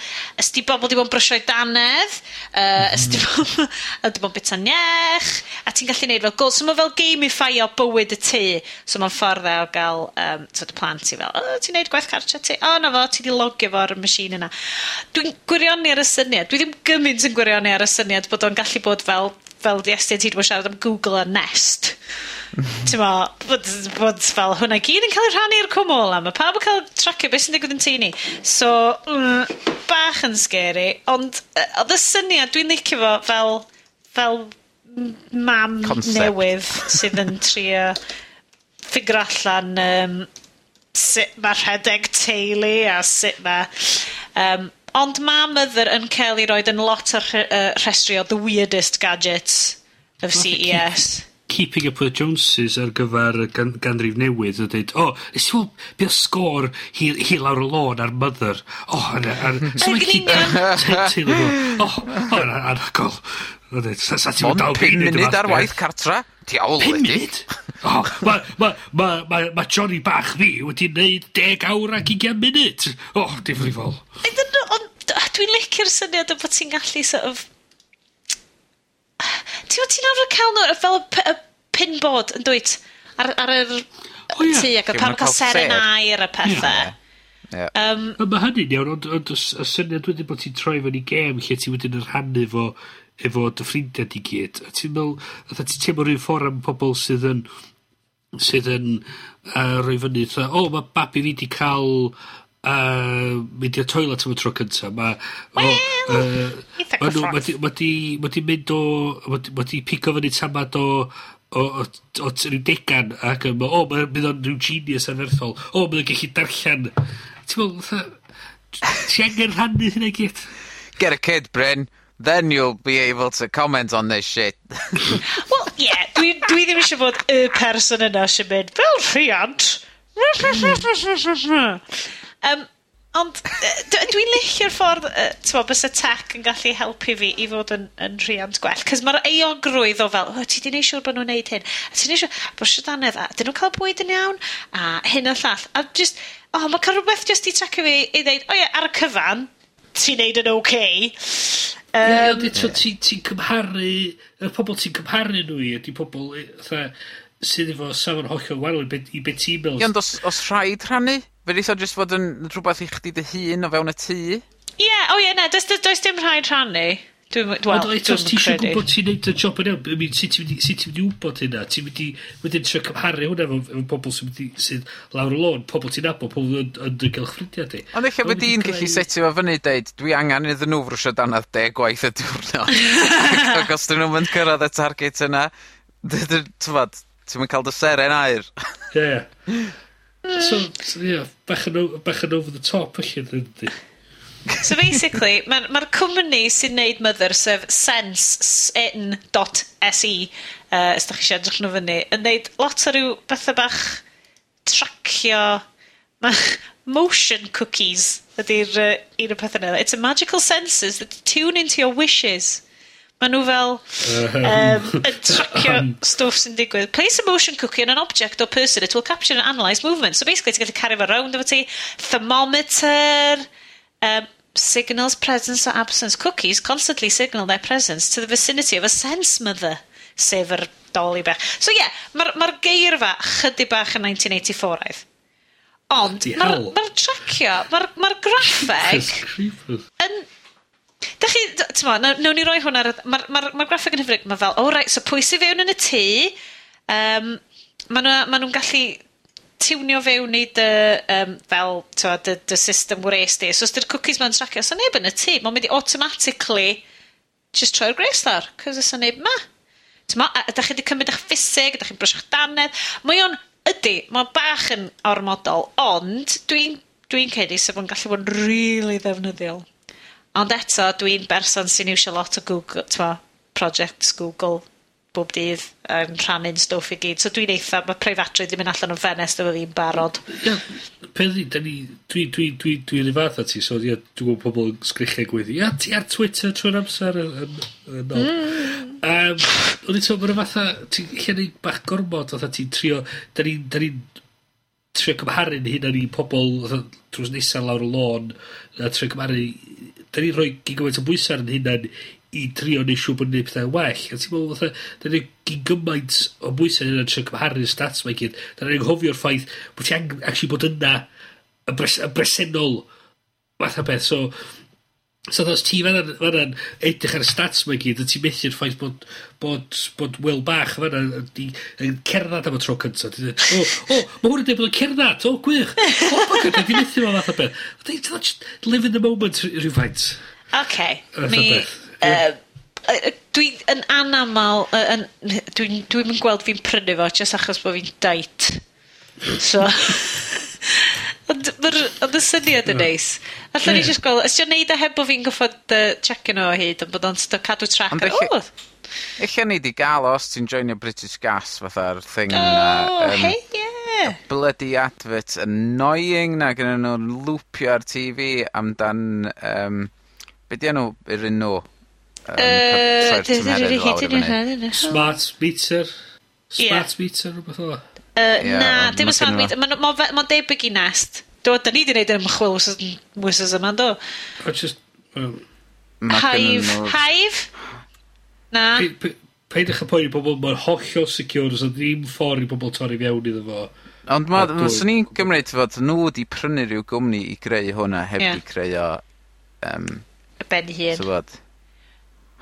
ys di bobl di bod yn brysio i danedd, uh, ys di mhm. bobl di bod yn bita niech a ti'n gallu neud fel gol So mae fel gamifio bywyd y tŷ. So mae'n ffordd dda o gael, um, so dy plant i fel, o, ti'n neud gwaith cartre ti? O, na fo, ti di logio fo'r machine yna. Dwi'n gwirionu ar y syniad. Dwi ddim gymaint yn gwirionu ar y syniad bod o'n gallu bod fel fel di Estyn, ti wedi bod siarad am Google a Nest. Mhm. Ti'n Tyma, bod, bod fel hwnna gyd yn cael ei rhannu i'r cwmwl am y pawb yn cael tracio beth sy'n digwydd yn teini. So, mm, bach yn scary, ond oedd y syniad dwi'n licio fo fel, fel mam Concept. newydd sydd yn trio ffigur allan um, sut mae rhedeg teulu a sut mae um, Ond mae Mother yn cael ei roed yn lot ar uh, rhestri o the weirdest gadgets of CES. Keeping up with Joneses ar gyfer gan, ganrif newydd a dweud, o, oh, nes i weld beth sgôr hi, hi lawr y lôn ar Mother. O, oh, hwnna, ar... Yn union! O, hwnna, anhygol. Sa, sa ti'n dal 5 munud ar beth. waith cartra? Diawl wedi. 5 munud? oh, mae ma, ma, ma, ma Johnny bach fi wedi wneud 10 awr ac 20 munud. O, oh, difrifol. Dwi'n licio'r syniad o bod ti'n gallu sort of... Ti'n bod ti'n arfer cael nhw fel y pinboard yn dwyt ar, ar yr oh, yeah. tu ac pan cael serenair a pethau. Yeah. Um, Mae hynny'n iawn, ond y syniad wedyn bod ti'n troi fewn i gem lle ti wedyn yn rhannu fo efo dy ffrindiau di gyd, a ti'n meddwl, a ti'n teimlo rhywun ffordd am pobl sydd yn, sydd yn uh, rhoi fyny, o, oh, mae babi fi di cael uh, mynd i'r toilet am y tro cyntaf. Mae well, uh, ma nhw, ma di, ma di, ma di mynd o, ma di, ma di pico fyny tamad o, o, o, o rhyw degan ac yn, o, mae'n mynd o'n rhyw genius anferthol. O, mae'n gallu darllen. Ti'n meddwl, ti angen rhannu hynny gyd? Get a kid, Bryn then you'll be able to comment on this shit. Wel, ie, yeah, dwi, dwi ddim eisiau bod y person yna sy'n mynd, fel rhiant. um, ond, dwi'n licio'r ffordd, uh, ti'n bys y tech yn gallu helpu fi i fod yn, yn rhiant gwell. Cys mae'r eogrwydd o fel, o, ti di neud siŵr bod nhw'n neud hyn. A ti neud siŵr, bod siwdanedd, a dyn nhw'n cael bwyd yn iawn, a hyn a llall. A just, o, oh, mae cael rhywbeth just i tecio fi i ddeud, o ie, ar y cyfan, ti'n neud yn oce. Okay. Um, Ie, so ti'n ti cymharu, y pobl ti'n cymharu nhw i, ydy pobl sydd efo safon hollol wahanol i beth ti'n meddwl. Ie, ond os, os rhaid rhannu, fe rhaid jyst fod yn rhywbeth i chdi dy hun o fewn y tŷ? Ie, yeah, o ie, yeah, na, does, does dim rhaid rhannu. Dwi'n well, Ond eto, os ti eisiau gwybod ti'n neud y job yn iawn, I mean, sut ti'n mynd i wybod hynna? Ti'n mynd i wedyn trio cymharu hwnna efo, efo pobl sy'n mynd i, sy'n lawr y lôn, pobl ti'n abod, pobl yn, yn dy gylchfridia di. Ond eich bod i'n gallu setio fo fyny deud, dwi angen iddyn nhw frwysio danadd de gwaith y diwrnod. Ac os dyn nhw'n mynd cyrraedd y target yna, ti'n mynd cael dy seren air. Ie. So, ie, bach yn over the top, felly, So basically, mae'r ma, cwmni sy'n neud Mother, sef sensein.se, uh, os da chi eisiau edrych nhw fyny, yn neud lot o ryw bethau bach tracio motion cookies ydy'r uh, un o'r pethau yna. It's a magical senses that tune into your wishes. Mae nhw fel um, yn tracio stwff sy'n digwydd. Place a motion cookie on an object or person. It will capture and analyse movement. So basically, ti'n gallu cario fo round efo ti. Thermometer, um, signals presence or absence. Cookies constantly signal their presence to the vicinity of a sense mother, sef yr doli bach. So ie, yeah, mae'r ma, geirfa chydig bach yn 1984-aidd. Ond mae'r ma tracio, mae'r ma, r, ma graffeg yn... Da chi, tyma, nawn ni roi hwn ar... Mae'r ma, ma graffeg yn hyfryd, mae fel, oh right, so pwysi fewn yn y tŷ, um, maen nhw'n ma nhw gallu tiwnio fewn i dy, um, fel, twa, dy, dy system wres di. So, os dy'r cookies ma'n tracio, so neb yn y tŷ, mae'n mynd i automatically just troi'r gwres dar, cos os neb ma. Tyma, ydych chi wedi cymryd eich ffisig, ydych chi'n brysio'ch danedd. Mae o'n, ydy, mae bach yn ormodol, ond dwi'n dwi, dwi cedi sef o'n gallu bod yn really ddefnyddiol. Ond eto, dwi'n berson sy'n iwsio lot o Google, tyma, projects Google bob dydd yn rhannu'n stwff i gyd. So dwi'n eitha, mae preifatrwydd yn allan o ffenest efo fi'n barod. Ie, peth i, da ni, dwi, dwi, dwi, dwi yn fath ti, so ie, dwi'n gwybod pobl yn sgrichiau gweithio, ia, ti ar Twitter trwy'r amser yn, yn, yn ôl. Mm. Um, Ond eto, mae'n fatha, ti'n llenni bach gormod, oedd ti'n trio, da ni'n ni trio cymharu'n hyn ar i pobl drws nesaf lawr y lôn, a trio cymharu, da ni'n rhoi gigawet o bwysau yn hynna'n i trio neu siw bod ni'n pethau well. A ti'n meddwl, fatha, da ni'n gyn gymaint o bwysau yna trio cymharu'r stats mae gyd. Da ni'n anghofio'r ffaith bod ti angen actually bod yna y, bres, y bresennol fath o beth. So, so os ti fanna'n fanna edrych ar y stats mae gyd, a ti'n methu'r ffaith bod, bod, bod Will Bach fan fanna yn cerdded am y tro cyntaf. Ti'n dweud, o, o, mae hwn yn dweud bod yn cerdded, o, gwych, o, bach mae'n cerdded, fi'n methu fo fath o beth. Live in the moment rhywfaint. Okay, mi, Yeah. Uh, dwi yn anamal, uh, dwi'n dwi yn gweld fi'n prynu fo, jyst achos bod fi'n dait. So, ond y syniad yn neis. Alla ni jyst gweld, ysio neud a heb bod fi'n goffod uh, check-in o hyd, ond bod o'n cadw track. Ond Eich ni di gael os ti'n joinio British Gas fatha'r thing oh, yna. Um, hey, yeah. Bloody advert annoying na gyda nhw'n lwpio ar TV amdan... Um, be di enw yr un nhw? Yy... Smart meter? Smart meter, rhywbeth o? Uh, yeah, na, dim yn smart meter. Mae'n debyg i nest. Do, da ni wedi gwneud yn ymchwil wythnos yma, do. O, just... Um, Hive. Hive? Na. Peidwch y poen i bobl, mae'n hollol secure, os ddim ffordd i bobl torri fewn iddo fo. Ond swn i'n gymryd fod nhw wedi prynu rhyw gwmni i greu hwnna heb yeah. i creu o... Um, ben hun.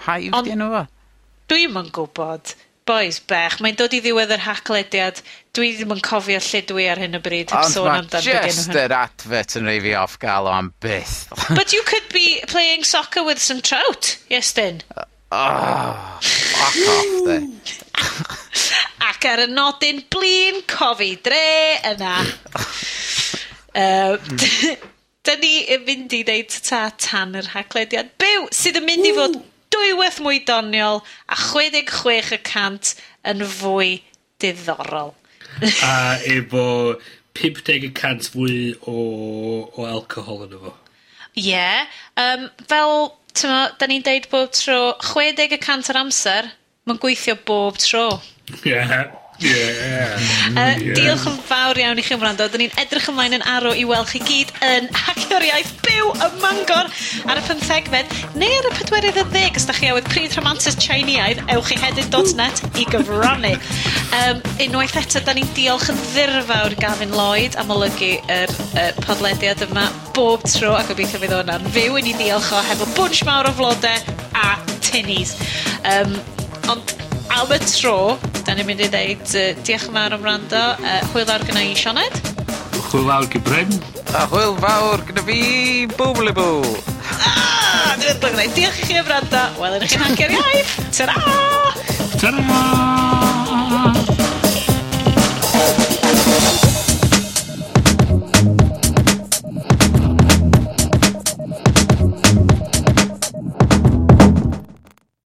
Hive di enw fo? Dwi'm yn gwybod. Boys, bech, mae'n dod i ddiwedd yr haclediad. Dwi ddim yn cofio lle dwi ar hyn o bryd. Heb sôn amdan be gen just yr advert yn rei fi off gael o am byth. But you could be playing soccer with some trout, yes, Dyn. Uh, oh, fuck off, de. Ac ar y nodyn blin, cofi dre yna. uh, hmm. Dyna ni yn mynd i wneud ta tan yr haglediad byw, sydd yn mynd i fod dwywaith mwy doniol a 66% yn fwy diddorol. a efo 50% fwy o, o alcohol yn efo. Ie. Yeah. Um, fel, tyma, da ni'n deud bob tro, 60% yr amser, mae'n gweithio bob tro. Ie. Yeah. Yeah. Uh. Diolch yn fawr iawn i chi wrando. Dyn ni'n edrych ymlaen yn arw i weld chi gyd yn Hacio'r byw ym Mangor ar y pymthegfed neu ar y 40 ddeg os da chi awydd pryd rhamantus Chineaidd ewch i hedyd.net i gyfrannu. Um, unwaith eto, da ni'n diolch yn ddirfawr Gavin Lloyd am olygu yr er, podlediad yma bob tro a gobeithio fydd o'n fyw i ni diolch o hefo bwns mawr o flodau a tinnies. Um, ond am y tro. Da ni'n mynd i ddeud uh, diolch yn fawr am rando. Uh, hwyl ar gyda i Sioned. Hwyl awr gyda Bryn. A hwyl fawr gyda fi, bwblibw. Ah, dwi'n dod gwneud. Diolch i chi am rando. Wel, yn chi'n yn iaith. Ta-ra! Ta-ra!